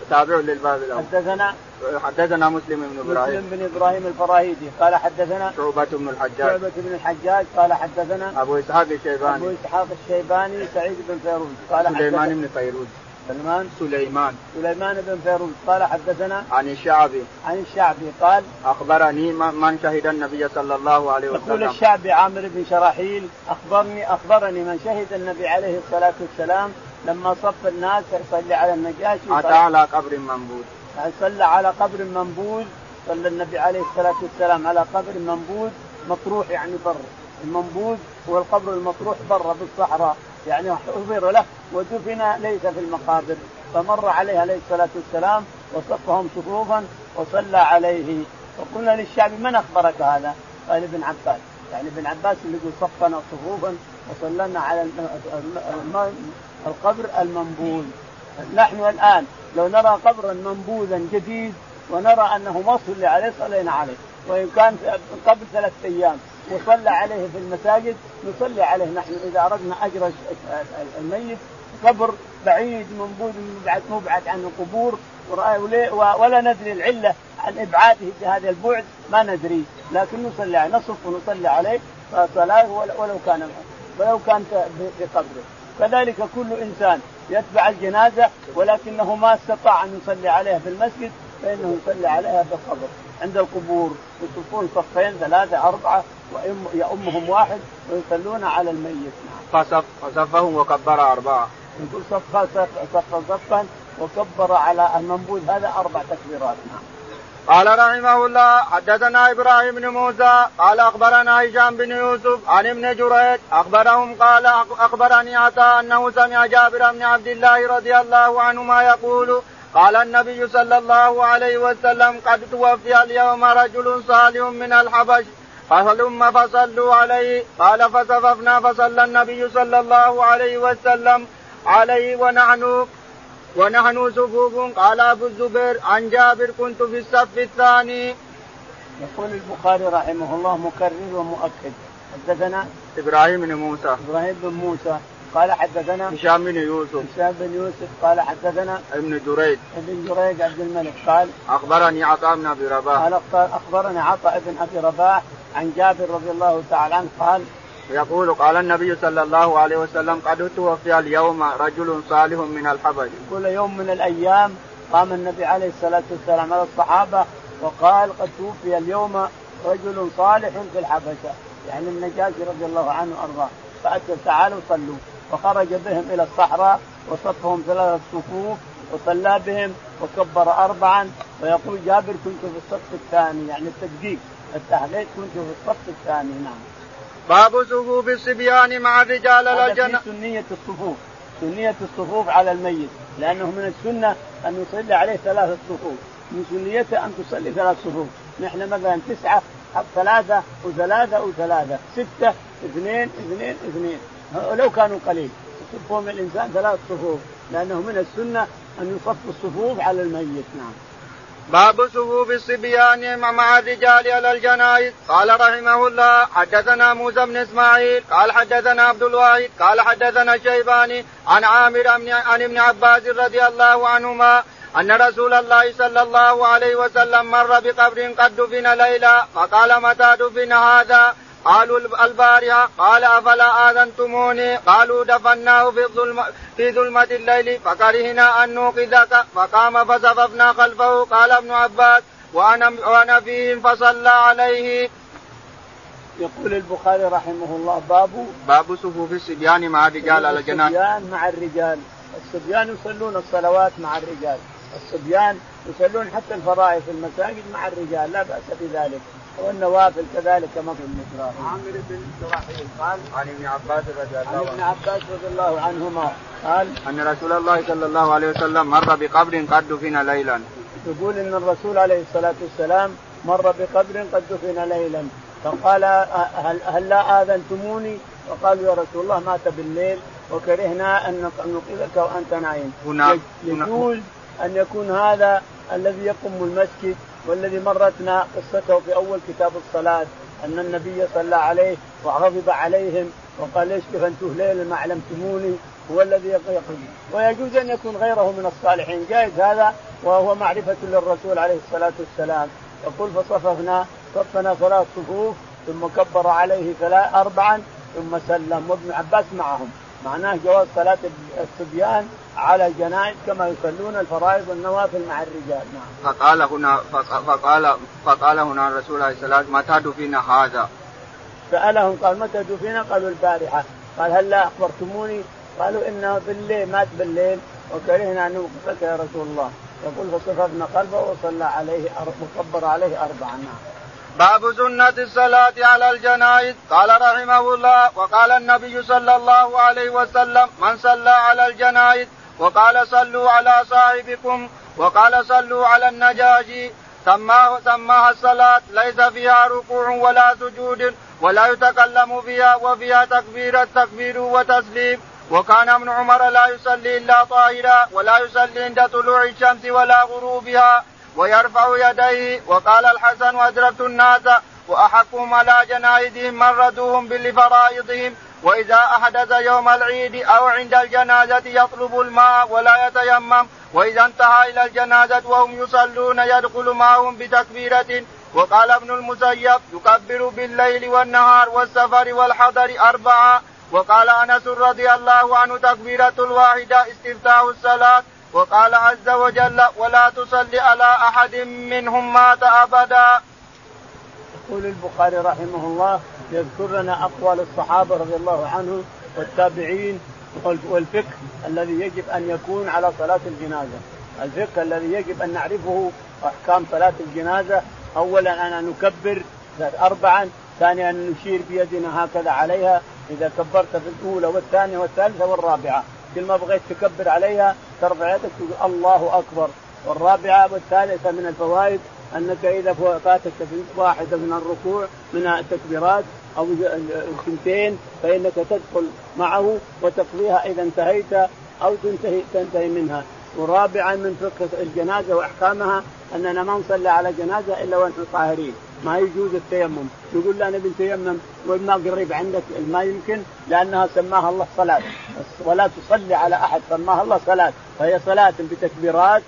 Speaker 1: تابع للباب الأول.
Speaker 2: حدثنا
Speaker 1: حدثنا مسلم بن إبراهيم.
Speaker 2: مسلم بن إبراهيم الفراهيدي. قال حدثنا
Speaker 1: شعبة بن الحجاج.
Speaker 2: شعبة بن الحجاج. قال حدثنا
Speaker 1: أبو إسحاق
Speaker 2: أبو
Speaker 1: الشيباني
Speaker 2: إسحاق الشيباني سعيد بن فيروز. قال
Speaker 1: سليمان بن فيروز.
Speaker 2: سلمان
Speaker 1: سليمان.
Speaker 2: سليمان بن فيروز. قال حدثنا
Speaker 1: عن الشعبي.
Speaker 2: عن الشعبي. قال
Speaker 1: أخبرني من شهد النبي صلى الله عليه
Speaker 2: يقول
Speaker 1: وسلم.
Speaker 2: الشعبي عامر بن شراحيل اخبرني أخبرني من شهد النبي عليه الصلاة والسلام لما صف الناس يصلي على النجاشي.
Speaker 1: أتى على قبر منبوذ.
Speaker 2: صلى على قبر منبوذ صلى النبي عليه الصلاة والسلام على قبر منبوذ مطروح يعني بر. المنبوذ هو القبر المطروح برا بالصحراء يعني حفر له ودفن ليس في المقابر. فمر عليه عليه الصلاة والسلام وصفهم صفوفا وصلى عليه. فقلنا للشعب من أخبرك هذا؟ قال ابن عباس. يعني ابن عباس اللي يقول صفنا صفوفا وصلنا على القبر المنبوذ. نحن الآن لو نرى قبرا منبوذا جديد ونرى أنه ما صلي عليه صلينا عليه. وإن كان قبل ثلاثة أيام وصلى عليه في المساجد نصلي عليه نحن. إذا أردنا أجر الميت قبر بعيد منبوذ مبعد مبعد عن القبور ولا ندري العلة عن إبعاده بهذا البعد ما ندري. لكن نصلي عليه نصف ونصلي عليه صلاه ول- ولو كان ولو كان في قبره. كذلك كل إنسان يتبع الجنازة ولكنه ما استطاع أن يصلي عليها في المسجد فإنه يصلي عليها في القبر عند القبور يصفون صفين ثلاثة أربعة يؤمهم واحد ويصلون على الميت نعم.
Speaker 1: فصف فصفهم وكبر أربعة
Speaker 2: يقول صف صف صف صفا وكبر على المنبوذ هذا أربع تكبيرات نعم.
Speaker 1: قال رحمه الله حدثنا إبراهيم بن موسى قال أخبرنا هشام بن يوسف عن ابن جريج أخبرهم قال أخبرني عطاء أنه سمع جابر بن عبد الله رضي الله عنهما يقول قال النبي صلى الله عليه وسلم قد توفي اليوم رجل صالح من الحبش فهلم فصلوا عليه؟ قال فصففنا فصلى النبي صلى الله عليه وسلم عليه ونحن ونحن صفوف قال أبو الزبير عن جابر كنت في الصف الثاني.
Speaker 2: يقول البخاري رحمه الله مكرر ومؤكد. حدثنا
Speaker 1: إبراهيم بن موسى.
Speaker 2: إبراهيم بن موسى. قال حدثنا
Speaker 1: هشام بن يوسف.
Speaker 2: هشام بن يوسف. قال حدثنا
Speaker 1: ابن جريج.
Speaker 2: ابن جريج عبد الملك. قال
Speaker 1: أخبرني عطاء بن أبي رباح.
Speaker 2: قال أخبرني عطاء بن أبي رباح عن جابر رضي الله تعالى عنه. قال
Speaker 1: يقول قال النبي صلى الله عليه وسلم قد توفي اليوم رجل صالح من الحبش
Speaker 2: كل يوم من الأيام قام النبي عليه الصلاة والسلام على الصحابة وقال قد توفي اليوم رجل صالح في الحبشة. يعني النجاشي رضي الله عنه وأرضاه. فاتوا تعالوا صلوا. فخرج بهم إلى الصحراء وصفهم ثلاثة صفوف وصلى بهم وكبر اربعا. ويقول جابر كنت في الصف الثاني. يعني التدقيق التحقيق كنت في الصف الثاني. نعم.
Speaker 1: باب صفوف الصبيان مع الرجال
Speaker 2: هذا
Speaker 1: للجنة.
Speaker 2: في سنية الصفوف. سنية الصفوف على الميت. لأنه من السنة أن يصلي عليه ثلاثة صفوف. من سنيته أن تصلي ثلاث صفوف. نحن مثلا تسعة ثلاثة وثلاثة وثلاثة. ستة اثنين اثنين اثنين. لو كانوا قليل. يصفهم الإنسان ثلاث صفوف. لأنه من السنة أن يصف الصفوف على الميت. نعم.
Speaker 1: باب صفوف الصبيان مع- الرجال على الجنائز قال رحمه الله حدثنا موسى بن إسماعيل قال حدثنا عبد الواحد قال حدثنا شيباني عن عامر عن ابن عباس رضي الله عنهما أن رسول الله صلى الله عليه وسلم مر بقبر قد دفن ليلا فقال متى دفن هذا؟ قالوا البارحة قال أفلا آذنتموني؟ قالوا دفناه في الظلمة في ظلمة الليل فكرهنا أن نوقظك فقام فصففنا خلفه قال ابن عباس وأنا وأنا فيهم فصلى عليه.
Speaker 2: يقول البخاري رحمه الله باب
Speaker 1: باب صفوف الصبيان مع الرجال على الجنان
Speaker 2: الصبيان مع الرجال. الصبيان يصلون الصلوات مع الرجال. الصبيان يصلون حتى الفرائض في المساجد مع الرجال لا بأس بذلك. والنوافل كذلك كما في المسرار.
Speaker 1: عامر بن شراحيل قال عن ابن عباس رضي الله عنه
Speaker 2: عن ابن عباس رضي الله عنهما قال
Speaker 1: أن رسول الله صلى الله عليه وسلم مر بقبر قد دفن ليلا.
Speaker 2: يقول إن الرسول عليه الصلاة والسلام مر بقبر قد دفن ليلا فقال هل, هل لا آذنتموني؟ فقالوا يا رسول الله مات بالليل وكرهنا أن نوقظك وأنت نايم.
Speaker 1: هنا
Speaker 2: يجوز أن يكون هذا الذي يقوم المسجد والذي مرتنا قصته في أول كتاب الصلاة أن النبي صلى عليه وغضب عليهم وقال ليش كفنتوه ليلا ما علمتموني؟ هو الذي يقضي ويجوز أن يكون غيره من الصالحين. جائز هذا وهو معرفة للرسول عليه الصلاة والسلام. يقول فصففنا صفنا ثلاث صفوف ثم كبر عليه ثلاث اربعا ثم سلم وابن عباس معهم. معناه جواز صلاة الصبيان على الجنائز كما يصلون الفرائض والنوافل مع الرجال نعم.
Speaker 1: فقال هنا فقال فقال هنا الرسول عليه الصلاه والسلام متى دفن هذا؟
Speaker 2: سألهم قال متى دفن؟ قالوا البارحة قال هل لا أخبرتموني؟ قالوا إنه بالليل مات بالليل وكرهنا ان نوقفك يا رسول الله يقول فصففنا قلبه وصلى عليه وكبر عليه اربعا نعم.
Speaker 1: باب سنة الصلاة على الجنائز. قال رحمه الله وقال النبي صلى الله عليه وسلم من صلى على الجنائز وقال صلوا على صاحبكم وقال صلوا على النجاشي سماه سماها الصلاة ليس فيها ركوع ولا سجود ولا يتكلم فيها وفيها تكبير التكبير وتسليم. وكان ابن عمر لا يصلي إلا طاهرا ولا يصلي عند طلوع الشمس ولا غروبها. ويرفع يديه وقال الحسن وأدركت الناس واحقهم على جنائزهم من ردوهم بلفرائضهم وإذا أحدث يوم العيد أو عند الجنازة يطلب الماء ولا يتيمم وإذا انتهى إلى الجنازة وهم يصلون يدخل معهم بتكبيرة وقال ابن المسيب يكبر بالليل والنهار والسفر والحضر أربعة وقال أنس رضي الله عنه تكبيرة الواحدة استفتاح الصلاة وقال عز وجل ولا تصلي على أحد منهم مات أبدا.
Speaker 2: يقول البخاري رحمه الله يذكر لنا أقوال الصحابة رضي الله عنهم والتابعين والفقه الذي يجب أن يكون على صلاة الجنازة. الفقه الذي يجب أن نعرفه أحكام صلاة الجنازة اولا أن نكبر اربعا ثانيا أن نشير بيدنا هكذا عليها إذا كبرت في الأولى والثانية والثالثة والرابعة كل ما بغيت تكبر عليها ترفع يدك تقول الله أكبر. والرابعة والثالثه من الفوائد أنك إذا فاتك واحدة من الركوع من التكبيرات أو الثنتين فإنك تدخل معه وتقضيها إذا انتهيت أو تنتهي تنتهي منها. ورابعا من فقه الجنازة وأحكامها أننا ما نصلي على جنازة إلا ونحن طاهرين. ما يجوز التيمم. يقول لا نبي نتيمم. والماء قريب عندك ما يمكن لأنها سماها الله صلاة. ولا تصلي على أحد سماها الله صلاة. فهي صلاة بتكبيرات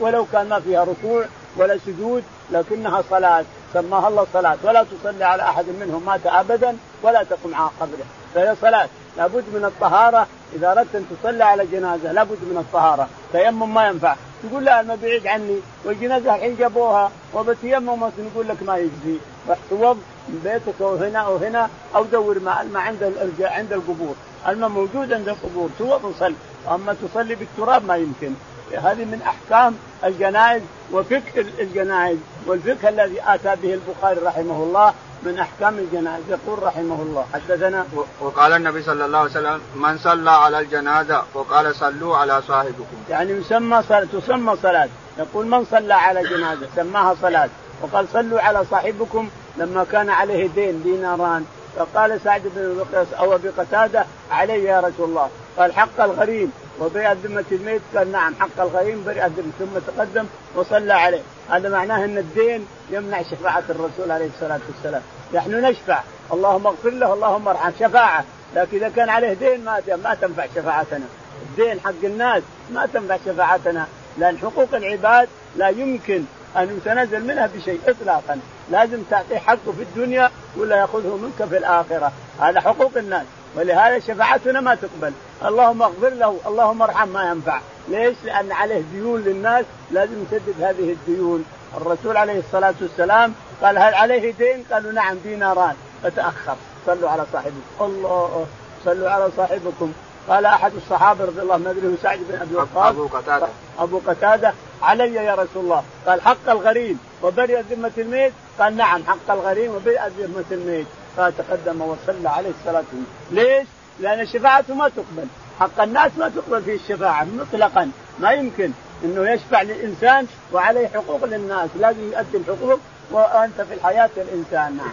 Speaker 2: ولو كان ما فيها ركوع ولا سجود لكنها صلاة. سماها الله صلاة. ولا تصلي على أحد منهم مات ابدا ولا تقم على قبره. فهي صلاة. لابد من الطهارة. إذا أردت أن تصلي على جنازة لابد من الطهارة. تيمم ما ينفع. تقول لا أنا بعيد عني. والجنازة الحين جابوها. وبتيمم نقول لك ما يجزي. روح توض من بيتك أو هنا أو هنا أو دور مع الماء عند عند القبور. الماء موجود عند القبور توض وصل أما تصلي بالتراب ما يمكن. هذه من أحكام الجنائز وفقه الجنائز والفقه الذي آتى به البخاري رحمه الله من أحكام الجنائز. يقول رحمه الله حدثنا
Speaker 1: وقال النبي صلى الله عليه وسلم من صلى على الجنازة وقال صلوا على صاحبكم.
Speaker 2: يعني يسمى صلاة تسمى صلاة. يقول من صلى على جنازة؟ سماها صلاة. وقال صلوا على صاحبكم لما كان عليه دين ديناران. فقال سعد بن وقاص أو ابي قتاده علي يا رسول الله. قال حق الغريم وبيع ذمة الميت قال نعم حق الغريم برئ الذمة ثم تقدم وصلى عليه. هذا معناه إن الدين يمنع شفاعة الرسول عليه الصلاة والسلام. نحن نشفع. اللهم اغفر له اللهم ارحم. شفاعة. لكن إذا كان عليه دين ما ما تنفع شفاعتنا. الدين حق الناس ما تنفع شفاعتنا. لأن حقوق العباد لا يمكن أن يتنازل منها بشيء اطلاقا. لازم تعطيه حقه في الدنيا ولا يأخذه منك في الآخرة. هذا حقوق الناس. ولهذا شفاعتنا ما تقبل. اللهم اغفر له اللهم ارحم ما ينفع. ليش؟ لأن عليه ديون للناس لازم يسدد هذه الديون. الرسول عليه الصلاة والسلام قال هل عليه دين؟ قالوا نعم ديناران. فتأخر. صلوا على صاحبكم. الله صلوا على صاحبكم. قال أحد الصحابة رضي الله عنه أدري سعد بن أبي وقاص.
Speaker 1: أبو قتادة.
Speaker 2: أبو قتادة. علي يا رسول الله. قال حق الغريم وبرئ ذمة الميت؟ قال نعم حق الغريم وبرئ ذمة الميت. فتقدم وصلى عليه والسلام. ليش؟ لأن شفاعته ما تقبل. حق الناس ما تقبل فيه الشفاعة مطلقا. ما يمكن إنه يشفع للإنسان وعليه حقوق للناس. لازم يؤدي الحقوق وأنت في الحياة الإنسان. نعم.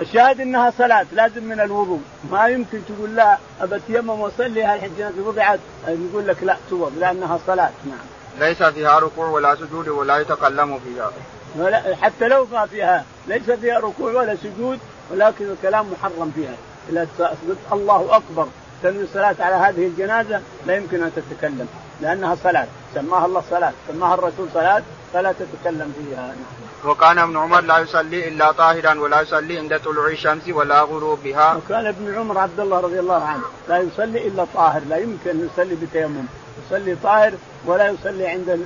Speaker 2: الشاهد إنها صلاة لازم من الوضوء. ما يمكن تقول لا ابتيمم واصلي الجنازه وضعت يقول لك لا توض لأنها صلاة. نعم.
Speaker 1: ليس فيها ركوع ولا سجود ولا يتكلم فيها.
Speaker 2: حتى لو ما فيها ليس فيها ركوع ولا سجود ولكن الكلام محرم فيها. اذا قلت الله أكبر. تنوي الصلاة على هذه الجنازة لا يمكن أن تتكلم لأنها صلاة. سماها الله صلاة سماها الرسول صلاة فلا تتكلم فيها.
Speaker 1: وكان ابن عمر لا يصلي إلا طاهرا ولا يصلي عند طلوع الشمس ولا غروبها.
Speaker 2: وكان ابن عمر عبد الله رضي الله عنه لا يصلي إلا طاهر لا يمكن أن يصلي بتيمم. يصلي طاهر ولا يصلي عند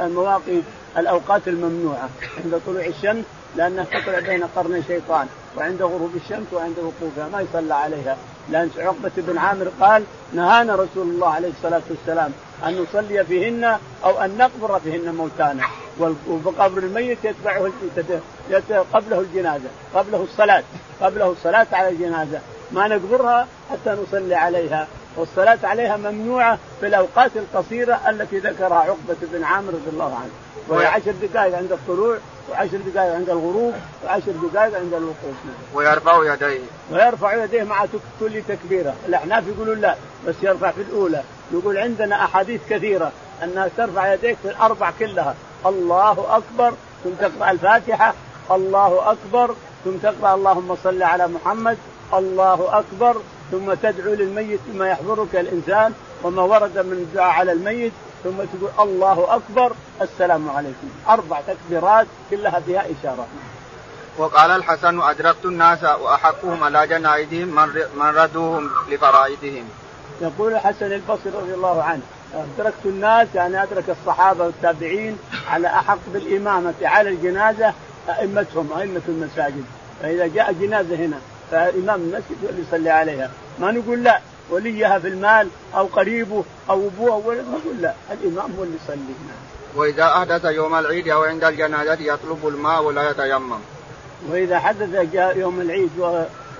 Speaker 2: المواقيت الأوقات الممنوعة عند طلوع الشمس لانها تطلع بين قرني شيطان وعند غروب الشمس وعند وقوفها ما يصلى عليها. لأن عقبة بن عامر قال نهانا رسول الله عليه الصلاة والسلام أن نصلي فيهن أو أن نقبر فيهن موتانا. وقبر الميت يتبعه قبله الجنازة قبله الصلاة قبله الصلاة على الجنازة. ما نقبرها حتى نصلي عليها. والصلاة عليها ممنوعة في الأوقات القصيرة التي ذكرها عقبة بن عامر رضي الله عنه. وهي عشر دقائق عند الطلوع وعشر دقائق عند الغروب وعشر دقائق عند الوقوف.
Speaker 1: ويرفع يديه.
Speaker 2: ويرفع يديه مع كل تكبيرة. الاحناف يقولون لا بس يرفع في الأولى. يقول عندنا أحاديث كثيرة أنها ترفع يديك في الأربع كلها. الله أكبر ثم تقرأ الفاتحة. الله أكبر ثم تقرأ اللهم صل على محمد. الله أكبر ثم تدعو للميت بما يحضرك الإنسان وما ورد من الدعاء على الميت ثم تقول الله أكبر السلام عليكم. أربع تكبيرات كلها فيها إشارة.
Speaker 1: وقال الحسن أدركت الناس وأحقهم على جنائزهم من ردوهم لفرائدهم.
Speaker 2: يقول الحسن البصري رضي الله عنه أدركت الناس يعني أدرك الصحابة والتابعين على أحق بالإمامة على الجنازة أئمتهم أئمة المساجد. فإذا جاء جنازة هنا فامام المسجد هو اللي يصلي عليها. ما نقول لا وليها في المال أو قريبه أو أبوه أو ولد نقول لا. الإمام هو اللي يصلي
Speaker 1: وإذا أحدث يوم العيد أو عند الجنازة يطلب الماء ولا يتيمم.
Speaker 2: وإذا حدث يوم العيد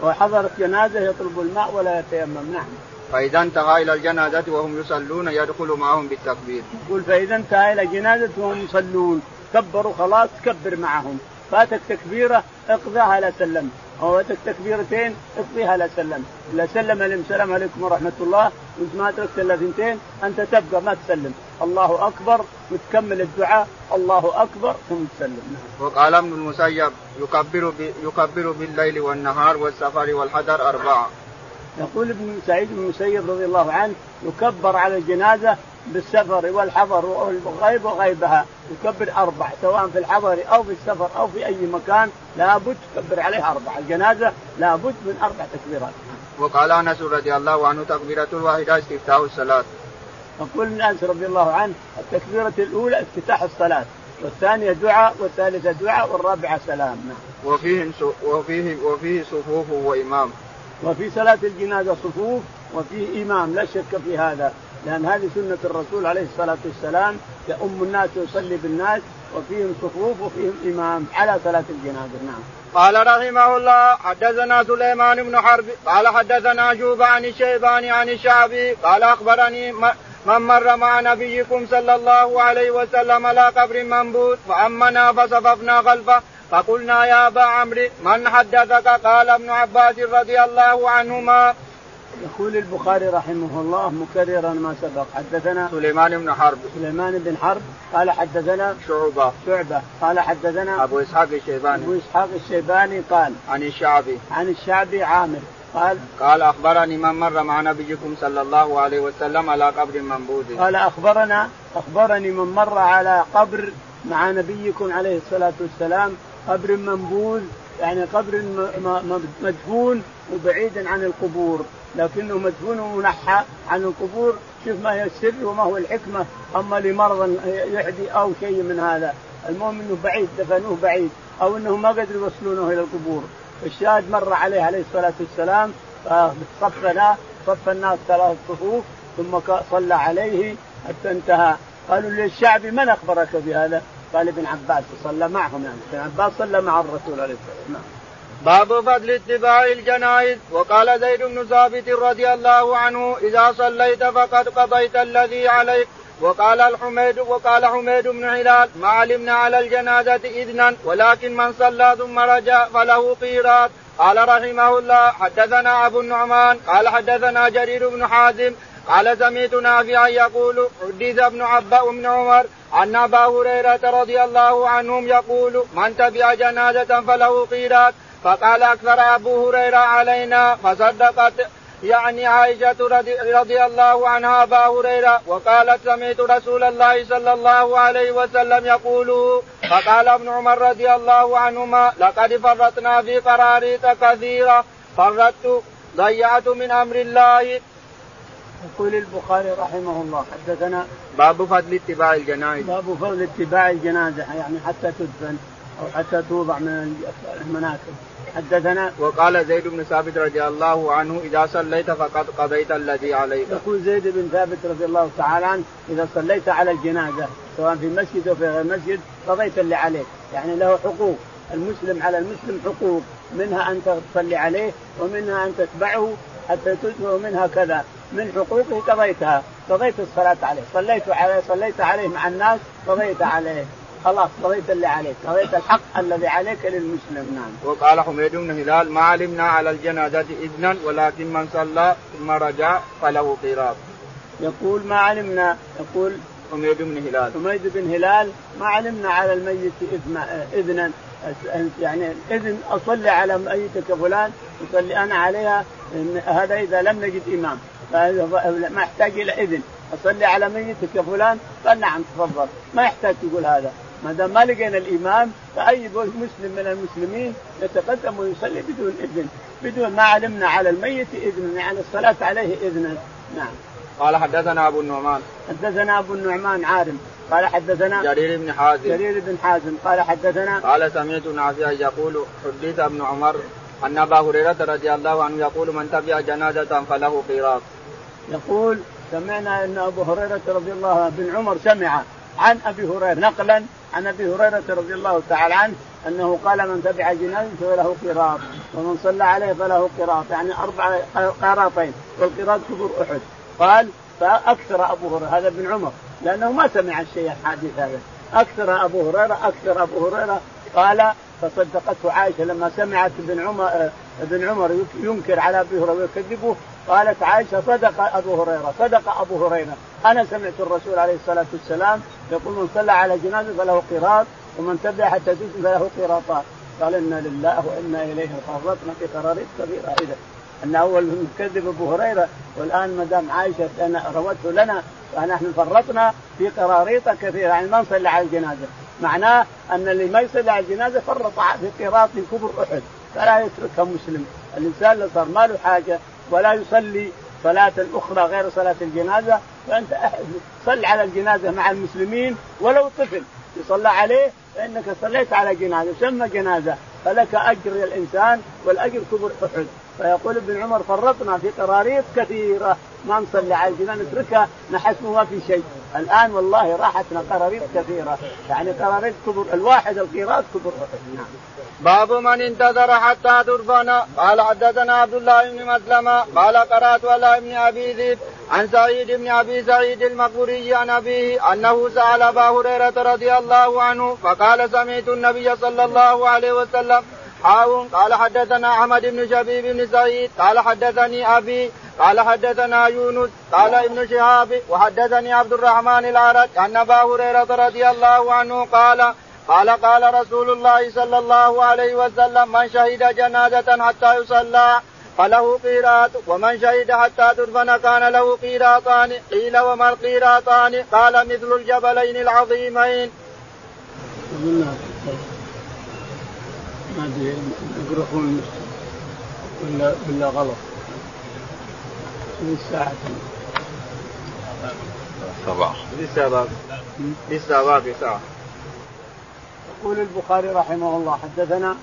Speaker 2: وحضرت جنازة يطلب الماء ولا يتيمم. نعم.
Speaker 1: فإذا انتهى إلى الجنازة وهم يصلون يدخل معهم بالتكبير.
Speaker 2: يقول فإذا انتهى إلى جنازة وهم يصلون. كبروا خلاص كبر معهم. فاتك تكبيرة اقضاها لا سلمت أو تكبيرتين اقضيها لا سلم اذا سلم السلام عليكم ورحمة الله. وانت ما أدركت إلا ثنتين أنت تبقى ما تسلم. الله أكبر وتكمل الدعاء. الله أكبر ثم تسلم.
Speaker 1: وقال ابن المسيب يكبر يكبر بالليل والنهار والسفر والحذر أربعة.
Speaker 2: يقول ابن سعيد بن المسيب رضي الله عنه يكبر على الجنازة بالسفر والحضر والغيب وغيبها يكبر أربع سواء في الحضر أو في السفر أو في أي مكان لابد تكبر عليه أربع الجنازة لابد من أربع تكبيرات.
Speaker 1: وقال أنس رضي الله عنه تكبيرة الواحدة استفتاح الصلاة.
Speaker 2: يقول أنس رضي الله عنه التكبيرة الأولى افتتاح الصلاة والثانية دعاء والثالثة دعاء والرابعة سلام.
Speaker 1: وفيه وفيه وفيه صفوف وإمام.
Speaker 2: وفي صلاة الجنازة صفوف وفيه إمام لا شك في هذا لأن هذه سنة الرسول عليه الصلاة والسلام يؤم الناس ويصلي بالناس وفيهم صفوف وفيهم إمام على صلاة الجنازة نعم.
Speaker 1: قال رحمه الله حدثنا سليمان بن حرب قال حدثنا شوب عن الشيباني عن الشعبي قال أخبرني من مر مع نبيكم صلى الله عليه وسلم على قبر منبوذ فامنا فصففنا خلفه فقلنا يا أبا عمرو من حدثك قال ابن عباس رضي الله عنهما
Speaker 2: يقول البخاري رحمه الله مكررا ما سبق. حدثنا
Speaker 1: سليمان بن حرب.
Speaker 2: سليمان بن حرب. قال حدثنا
Speaker 1: شعبة.
Speaker 2: شعبة. قال حدثنا
Speaker 1: أبو إسحاق الشيباني.
Speaker 2: أبو إسحاق الشيباني قال
Speaker 1: عن الشعبي.
Speaker 2: عن الشعبي عامر. قال
Speaker 1: قال أخبرني من مر مع نبيكم صلى الله عليه وسلم على قبر منبوذ.
Speaker 2: قال أخبرنا أخبرني من مر على قبر مع نبيكم عليه الصلاة والسلام قبر منبوذ. يعني قبر مدفون وبعيد عن القبور لكنه مدفون ومنحى عن القبور. شوف ما هي السر وما هو الحكمة أما لمرض يحدي أو شيء من هذا. المهم إنه بعيد دفنوه بعيد أو إنهم ما قدروا يوصلونه إلى القبور. الشاهد مر عليه عليه الصلاة والسلام صفنا صف الناس ثلاث صفوف ثم صلى عليه حتى انتهى. قالوا للشعب من أخبرك بهذا؟ قال ابن عباس صلى معهم يعني. ابن عباس صلى مع الرسول عليه الصلاة والسلام.
Speaker 1: باب فضل اتباع الجنائز. وقال زيد بن ثابت رضي الله عنه إذا صليت فقد قضيت الذي عليك. وقال الحميد وقال حميد بن هلال ما علمنا على الجنازة إذنا ولكن من صلى ثم رجع فله قيراط قال رحمه الله حدثنا أبو النعمان قال حدثنا جرير بن حازم قال سمعت نافعا يقول حدث ابن عبا بن عمر أن أبا هريرة رضي الله عنهم يقول من تبع جنازة فله قيراط فقال أكثر أبو هريرة علينا فصدقت. يعني عائشة رضي, رضي الله عنها أبا هريرة وقالت سمعت رسول الله صلى الله عليه وسلم يقول فقال ابن عمر رضي الله عنهما لقد فرطنا في قراريط كثيرة فرطت ضيعت من أمر الله
Speaker 2: يقول البخاري رحمه الله حدثنا
Speaker 1: باب فضل اتباع الجنائز.
Speaker 2: باب فضل اتباع الجنازة يعني حتى تدفن أو حتى توضع من المناكب. حدثنا
Speaker 1: وقال زيد بن ثابت رضي الله عنه إذا صليت فقد قضيت الذي عليك.
Speaker 2: يقول زيد بن ثابت رضي الله تعالى عنه إذا صليت على الجنازة سواء في مسجد أو في غير مسجد قضيت اللي عليك، يعني له حقوق، المسلم على المسلم حقوق، منها أن تصلي عليه ومنها أن تتبعه حتى تدفع ومنها كذا، من حقوقه قضيتها، قضيت الصلاة عليه، صليت عليه صليت عليه مع الناس قضيت عليه، خلاص قضيت اللي عليك قضيت الحق الذي عليك للمسلم. نعم.
Speaker 1: وقال حميد بن هلال ما علمنا على الجنازة إذنا ولكن من صلى ثم رجع فله قيراط
Speaker 2: يقول ما علمنا. يقول
Speaker 1: حميد بن هلال.
Speaker 2: حميد بن هلال ما علمنا على الميت إذنا يعني إذن أصلي على ميتك فلان يصلي أنا عليها هذا إذا لم نجد إمام ما يحتاج إلى إذن. أصلي على ميتك يا فلان. قال نعم تفضل. ما يحتاج تقول هذا. ما دام ما لقينا الإمام فأي مسلم من المسلمين يتقدم ويصلي بدون إذن. بدون ما علمنا على الميت إذن يعني الصلاة عليه اذنا نعم.
Speaker 1: قال حدثنا أبو النعمان.
Speaker 2: حدثنا أبو النعمان عارم. قال حدثنا
Speaker 1: جرير بن حازم.
Speaker 2: جرير بن حازم. قال حدثنا
Speaker 1: قال سمعت نافعا يقول حدث ابن عمر أن أبا هريرة رضي الله عنه يقول من تبع جنازة فله قيراط
Speaker 2: يقول سمعنا أن أبو هريرة رضي الله عنه بن عمر سمع عن أبي هريرة نقلا عن أبي هريرة رضي الله تعالى عنه أنه قال من تبع جنازة فله قراط ومن صلى عليه فله قراط يعني أربع قراطين والقراط كبر أحد. قال فأكثر أبو هريرة هذا ابن عمر لأنه ما سمع الشيء الحديث هذا. أكثر أبو هريرة أكثر أبو هريرة قال فصدقته عائشة لما سمعت ابن عمر ابن عمر ينكر على أبي هريرة ويكذبه قالت عائشة صدق أبو هريرة صدق أبو هريرة. أنا سمعت الرسول عليه الصلاة والسلام يقول من صلى على جنازة فله قراط ومن تبع حتى تسلم فله قراطان قال إنا لله وإنا إليه فرطنا في قراريط كبيره إذا أن أول مكذب أبو هريرة والآن ما دام عائشة روته لنا فنحن فرطنا في قراريط كثيرة. يعني ما نصلي على الجنازة. معناه أن اللي ما يصلي على الجنازه فرط في قراط كبر أحد. فلا يتركها مسلم. الإنسان اللي صار ما له حاجة ولا يصلي صلاة أخرى غير صلاة الجنازة فأنت صل على الجنازة مع المسلمين ولو طفل. يصلى عليه فإنك صليت على جنازة. سمى جنازة. فلك أجر الإنسان والأجر كبر أحد. فيقول ابن عمر فرطنا في قراريط كثيرة. ما نصلي على الجنازة نتركها نحسب ما في شيء. الآن والله راحتنا قراريط كثيرة. يعني قراريط كبر الواحد القيراط كبر. نعم.
Speaker 1: باب من انتظر حتى ترفن. قال حدثنا عبد الله بن مسلمة قال قرأت على ابن أبي ذئب عن سعيد بن أبي سعيد المقبوري عن أبيه أنه سأل أبا هريرة رضي الله عنه فقال سمعت النبي صلى الله عليه وسلم حاو قال حدثنا أحمد بن شبيب بن سعيد قال حدثني أبي قال حدثنا يونس قال ابن شهاب وحدثني عبد الرحمن العرج ان أبا هريرة رضي الله عنه قال قال قال رسول الله صلى الله عليه وسلم من شهد جنازة حتى يصلى فله قيراط ومن شهد حتى تدفن كان له قيراطان قيل وما القيراطان قال مثل الجبلين العظيمين.
Speaker 2: ما ادري يقرؤون ولا ولا غلط. في الساعة
Speaker 1: سبعة. لسه باب لسه باب ساعة
Speaker 2: يقول البخاري رحمه الله حدثنا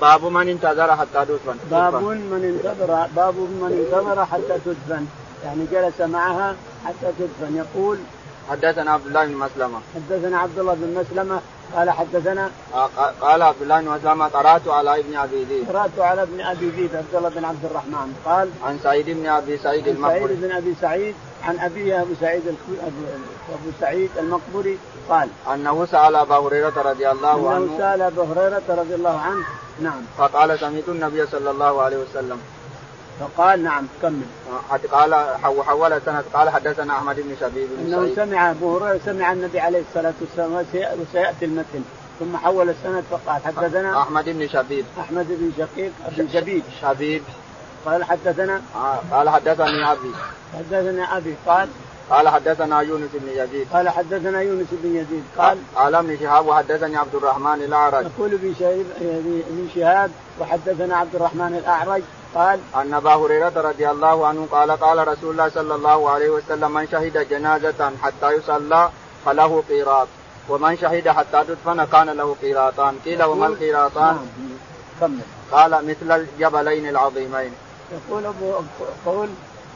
Speaker 1: باب من انتظر حتى تدفن.
Speaker 2: باب من انتظر باب من انتظر حتى تدفن. يعني جلس معها حتى تدفن. يقول
Speaker 1: حدثنا عبد الله بن مسلمة.
Speaker 2: حدثنا عبد الله بن مسلمة قال حدثنا
Speaker 1: آه، قال عبد الله بن مسلمة قرأت على ابن أبي ذئب
Speaker 2: قرأت على ابن أبي ذئب عبد الله بن عبد الرحمن. قال
Speaker 1: عن سعيد بن أبي سعيد
Speaker 2: المقبري سعيد بن أبي سعيد عن أبيه أبو سعيد أبو سعيد المقبري. قال
Speaker 1: أنه سأل أبا هريرة رضي الله عنه.
Speaker 2: أنه سأل أبا هريرة رضي الله عنه. نعم.
Speaker 1: فقال سمعت النبي صلى الله عليه وسلم.
Speaker 2: فقال نعم كمل.
Speaker 1: قال حول السند قال حدثنا أحمد بن شبيب بن
Speaker 2: إنه سمع أبو هريرة سمع النبي عليه الصلاة والسلام وسيأتي المتن. ثم حول السند فقال حدثنا
Speaker 1: أحمد بن شبيب.
Speaker 2: أحمد بن شقيق بن شبيب
Speaker 1: شبيب.
Speaker 2: قال حدثنا
Speaker 1: آه قال حدثني أبي.
Speaker 2: حدثنا أبي قال
Speaker 1: قال حدثنا يونس بن يزيد.
Speaker 2: قال حدثنا يونس بن يزيد. قال
Speaker 1: قال ابن شهاب وحدثني عبد الرحمن الأعرج.
Speaker 2: يقول ابن شهاب وحدثنا عبد الرحمن الأعرج. قال
Speaker 1: عن أبا هريرة رضي الله عنه قال قال رسول الله صلى الله عليه وسلم من شهد جنازة حتى يصلى فله قيراط. ومن شهد حتى تدفن كان له قيراطان. قيل وما القيراطان؟
Speaker 2: كمل.
Speaker 1: قال مثل الجبلين العظيمين.
Speaker 2: يقول ابو قول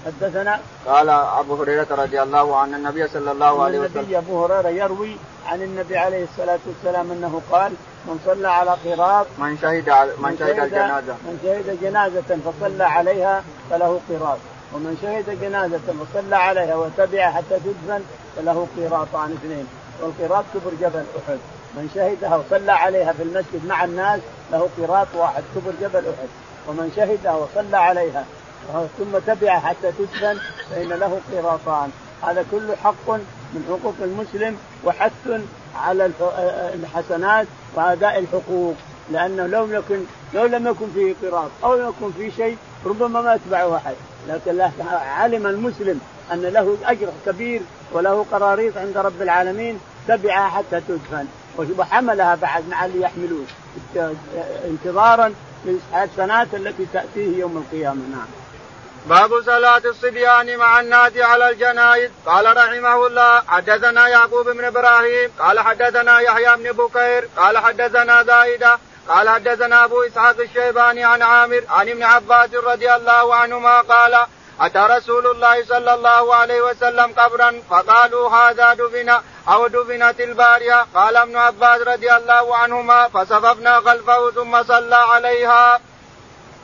Speaker 2: حدثنا
Speaker 1: قال أبو هريرة رضي الله عنه النبي صلى الله عليه وسلم
Speaker 2: النبي أبو هريرة يروي عن النبي عليه الصلاة والسلام أنه قال من صلى على قراط
Speaker 1: من شهد من شهد الجنازة.
Speaker 2: من شهد جنازة فصلى عليها فله قراط. ومن شهد جنازة وصلى عليها وتبع حتى تدفن فله قراطان اثنين. والقراط كبر جبل أحد. من شهدها وصلى عليها في المسجد مع الناس له قراط واحد كبر جبل أحد. ومن شهدها وصلى عليها ثم تبع حتى تدفن فإن له قراطان. هذا كله حق من حقوق المسلم وحث على الحسنات وأداء الحقوق. لأنه لو يكن لو لم يكن فيه قراط أو لم يكن فيه شيء ربما ما يتبعه أحد. لكن علم المسلم أن له أجر كبير وله قراريط عند رب العالمين تبعها حتى تدفن. وحملها بعد مع اللي يحملون انتظارا للحسنات التي تأتيه يوم القيامة. نعم.
Speaker 1: باب صلاة الصبيان مع الناس على الجنائز قال رحمه الله حدثنا يعقوب بن إبراهيم قال حدثنا يحيى بن بكير قال حدثنا زايدة قال حدثنا أبو إسحاق الشيباني عن عامر عن ابن عباس رضي الله عنهما قال أتى رسول الله صلى الله عليه وسلم قبرا فقالوا هذا دفن أو دفنت البارية قال ابن عباس رضي الله عنهما فصففنا خلفه ثم صلى عليها.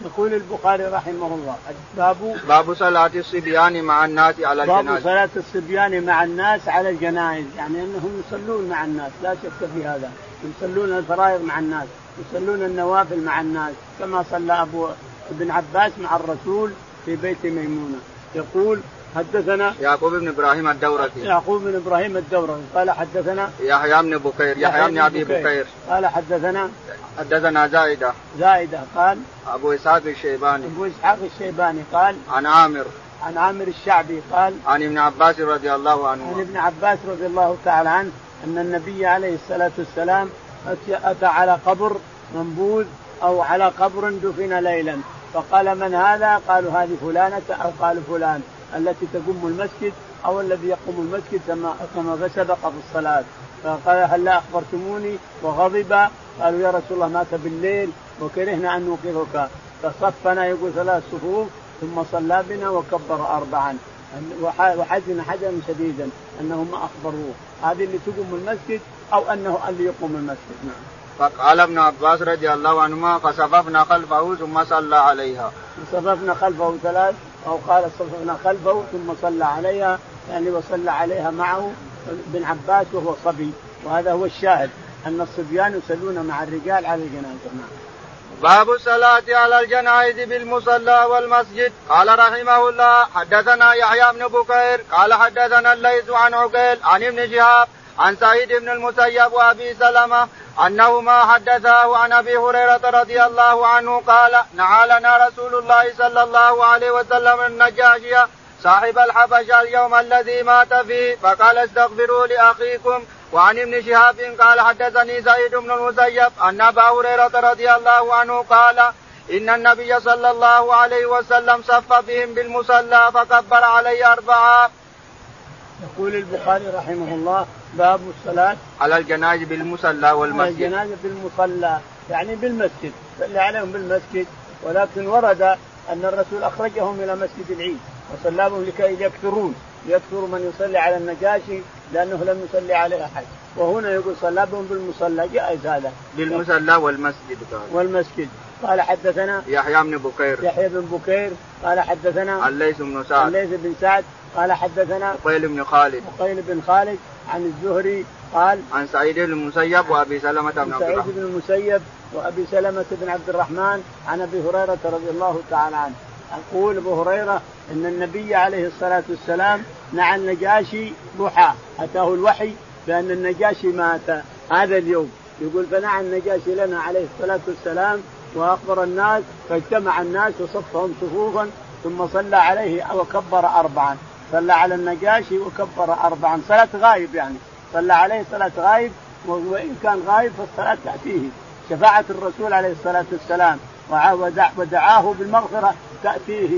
Speaker 2: يقول البخاري رحمه الله باب
Speaker 1: باب صلاة الصبيان مع الناس على الجنائز
Speaker 2: باب صلاة الصبيان مع الناس على الجنائز يعني أنهم يصلون مع الناس لا شك في هذا. يصلون الفرائض مع الناس يصلون النوافل مع الناس كما صلى أبو ابن عباس مع الرسول في بيت ميمونة. يقول حدثنا
Speaker 1: يعقوب بن إبراهيم الدورقي.
Speaker 2: يعقوب بن إبراهيم الدورقي. قال حدثنا
Speaker 1: يحيى بن بكير يحيى بن أبي بكير.
Speaker 2: قال حدثنا
Speaker 1: حدثنا زائده
Speaker 2: زائده قال
Speaker 1: أبو إسحاق الشيباني.
Speaker 2: أبو إسحاق الشيباني قال
Speaker 1: عن عامر.
Speaker 2: عن عامر الشعبي قال
Speaker 1: عن ابن عباس رضي الله عنه.
Speaker 2: عن ابن عباس رضي الله تعالى عنه أن النبي عليه الصلاة والسلام أتى على قبر منبوذ أو على قبر دفن ليلا. فقال من هذا؟ قالوا هذه فلانة أو قالوا فلان. التي تقوم المسجد أو الذي يقوم المسجد كما كما سبق في الصلاة. فقال هل لا أخبرتموني؟ وغضب. قالوا يا رسول الله مات بالليل وكرهنا أن نوقظك. فصفنا يقول ثلاث صفوف ثم صلى بنا وكبر أربعا. وحزن حزنا شديدا أنهم ما أخبروه. هذه اللي تقوم المسجد أو أنه اللي يقوم المسجد. نعم.
Speaker 1: فقال ابن عباس رضي الله عنهما فصففنا خلفه ثم صلى عليها.
Speaker 2: صففنا خلفه ثلاث أو قال صففنا خلفه ثم صلى عليها يعني وصلى عليها معه ابن عباس وهو صبي. وهذا هو الشاهد أن الصبيان يصلون مع الرجال على الجنازة. نعم.
Speaker 1: باب الصلاة على الجنائز بالمصلى والمسجد. قال رحمه الله حدثنا يحيى بن بكير قال حدثنا الليث عن عقيل عن ابن شهاب عن سعيد بن المسيب وأبي سلمة أنه ما حدثه عن أبي هريرة رضي الله عنه قال نعى لنا رسول الله صلى الله عليه وسلم النجاشية صاحب الحبشة اليوم الذي مات فيه فقال استغفروا لأخيكم وعن ابن شهاب قال حدثني سعيد بن المسيب أن أبا هريرة رضي الله عنه قال إن النبي صلى الله عليه وسلم صف بهم بالمصلى فكبر عليه أربعة.
Speaker 2: يقول البخاري رحمه الله باب الصلاة.
Speaker 1: على الجنائز بالمصلى والمسجد. على
Speaker 2: الجنائز بالمصلى يعني بالمسجد. صلى عليهم بالمسجد. ولكن ورد أن الرسول أخرجهم إلى مسجد العيد وصلى بهم لكي يكثرون. يكثر من يصلي على النجاشي لأنه لم يصلي عليه أحد. وهنا يقول صلى بهم بالمصلى جائز هذا.
Speaker 1: بالمصلى والمسجد
Speaker 2: قال. والمسجد. قال حدثنا
Speaker 1: يحيى بن بكير.
Speaker 2: يحيى بن بكير قال حدثنا
Speaker 1: الليث بن سعد.
Speaker 2: الليث بن سعد قال حدثنا
Speaker 1: قيل بن خالد.
Speaker 2: قيل بن خالد عن الزهري قال
Speaker 1: عن سعيد بن المسيب وأبي سلمة بن عبد
Speaker 2: سعيد بن المسيب وأبي سلمة بن عبد الرحمن عن أبي هريرة رضي الله تعالى عنه. يقول أبو هريرة إن النبي عليه الصلاة والسلام نعى النجاشي ضحى. أتاه الوحي بأن النجاشي مات. هذا اليوم. يقول فنعى النجاشي لنا عليه الصلاة والسلام وأخبر الناس فاجتمع الناس وصفهم صفوفا ثم صلى عليه وكبر اربعا صلى على النجاشي وكبر اربعا صلاة غايب يعني صلى عليه صلاة غايب وإن كان غايب فالصلاة تأتيه شفاعة الرسول عليه الصلاة والسلام ودعاه بالمغفرة تأتيه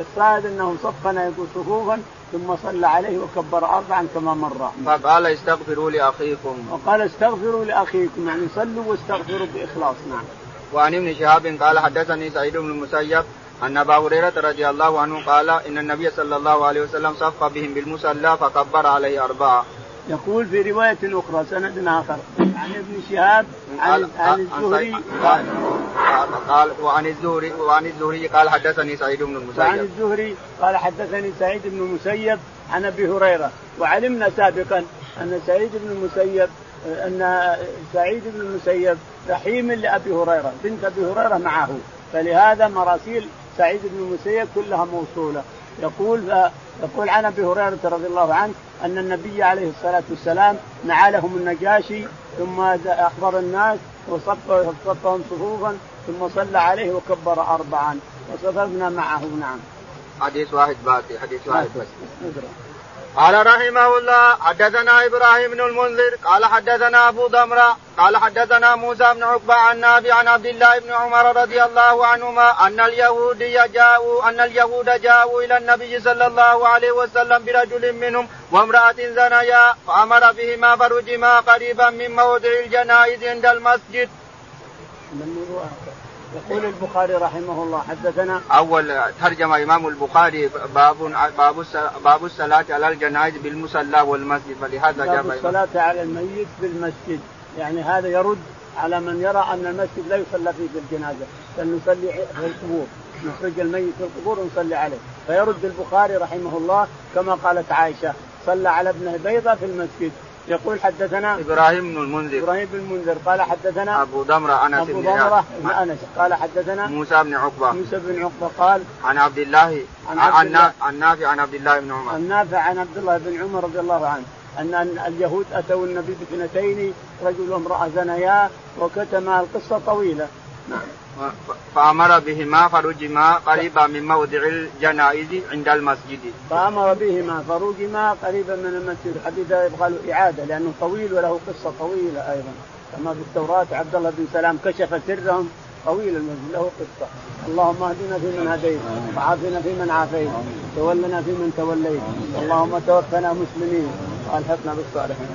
Speaker 2: الصائد انه صفنا يقول صفوفا ثم صلى عليه وكبر اربعا كما مر.
Speaker 1: فقال استغفروا لأخيكم.
Speaker 2: وقال استغفروا لأخيكم يعني صلوا واستغفروا بإخلاص نعم.
Speaker 1: وعن ابن شهاب قال حدثني سعيد بن المسيب أن أبا هريرة رضي الله عنه قال إن النبي صلى الله عليه وسلم صف بهم بالمصلى فكبر عليه أربعة.
Speaker 2: يقول في رواية أخرى سند آخر. عن ابن شهاب عن, عن الزهري.
Speaker 1: قال, قال وعن الزهري وعن الزهري قال حدثني سعيد بن المسيب. وعن
Speaker 2: الزهري قال حدثني سعيد بن المسيب عن أبي هريرة. وعلمنا سابقا أن سعيد بن المسيب أن سعيد بن المسيب رحيم لأبي هريرة بنت أبي هريرة معه فلهذا مراسيل سعيد بن المسيب كلها موصولة يقول يقول عن أبي هريرة رضي الله عنه أن النبي عليه الصلاة والسلام نعى لهم النجاشي ثم أخبر الناس وصفهم صفوفا ثم صلى عليه وكبر اربعا وصففنا معه نعم.
Speaker 1: حديث واحد باقي حديث واحد بس. قال رحمه الله حدثنا إبراهيم بن المنذر قال حدثنا أبو ضمره قال حدثنا موسى بن عقبة عن نافع عن عبد الله بن عمر رضي الله عنهما أن اليهود جاءوا أن اليهود جاءوا إلى النبي صلى الله عليه وسلم برجل منهم وامرأة زنيا فأمر بهما فرجما قريبا من موضع الجنائز عند المسجد.
Speaker 2: يقول البخاري رحمه الله حدثنا
Speaker 1: أول ترجم إمام البخاري باب باب باب الصلاة على الجنائز بالمصلى والمسجد فلهذا
Speaker 2: جاب باب الصلاة على الميت بالمسجد. يعني هذا يرد على من يرى أن المسجد لا يصلى فيه بالجنازه بل نصلي في القبور نخرج الميت في القبور ونصلي عليه. فيرد البخاري رحمه الله كما قالت عائشة صلى على ابنه بيضة في المسجد. يقول حدثنا
Speaker 1: إبراهيم بن المنذر.
Speaker 2: إبراهيم بن المنذر. قال حدثنا
Speaker 1: أبو ضمره أنس
Speaker 2: أبو ضمره بن أنس. قال حدثنا
Speaker 1: موسى بن عقبة.
Speaker 2: موسى بن عقبة قال
Speaker 1: عن عبد الله عن عن, عن نافع عن عبد الله بن عمر.
Speaker 2: عن نافع عن عبد الله بن عمر رضي الله عنه. أن اليهود أتوا النبي باثنتين رجل وامرأة زنيا وكتما القصة طويلة. نعم.
Speaker 1: فأمر بهما فرجما قريبا من موضع الجنائز عند المسجد.
Speaker 2: فأمر بهما فرجما قريبا من المسجد، الحديث يبغى له إعادة لأنه طويل وله قصة طويلة أيضا. كما في التوراة عبد الله بن سلام كشف سرهم طويل المسجد له قصة. اللهم اهدنا فيمن هديت وعافنا فيمن عافيت تولنا فيمن توليت اللهم توفنا مسلمين وألحقنا بالصالحين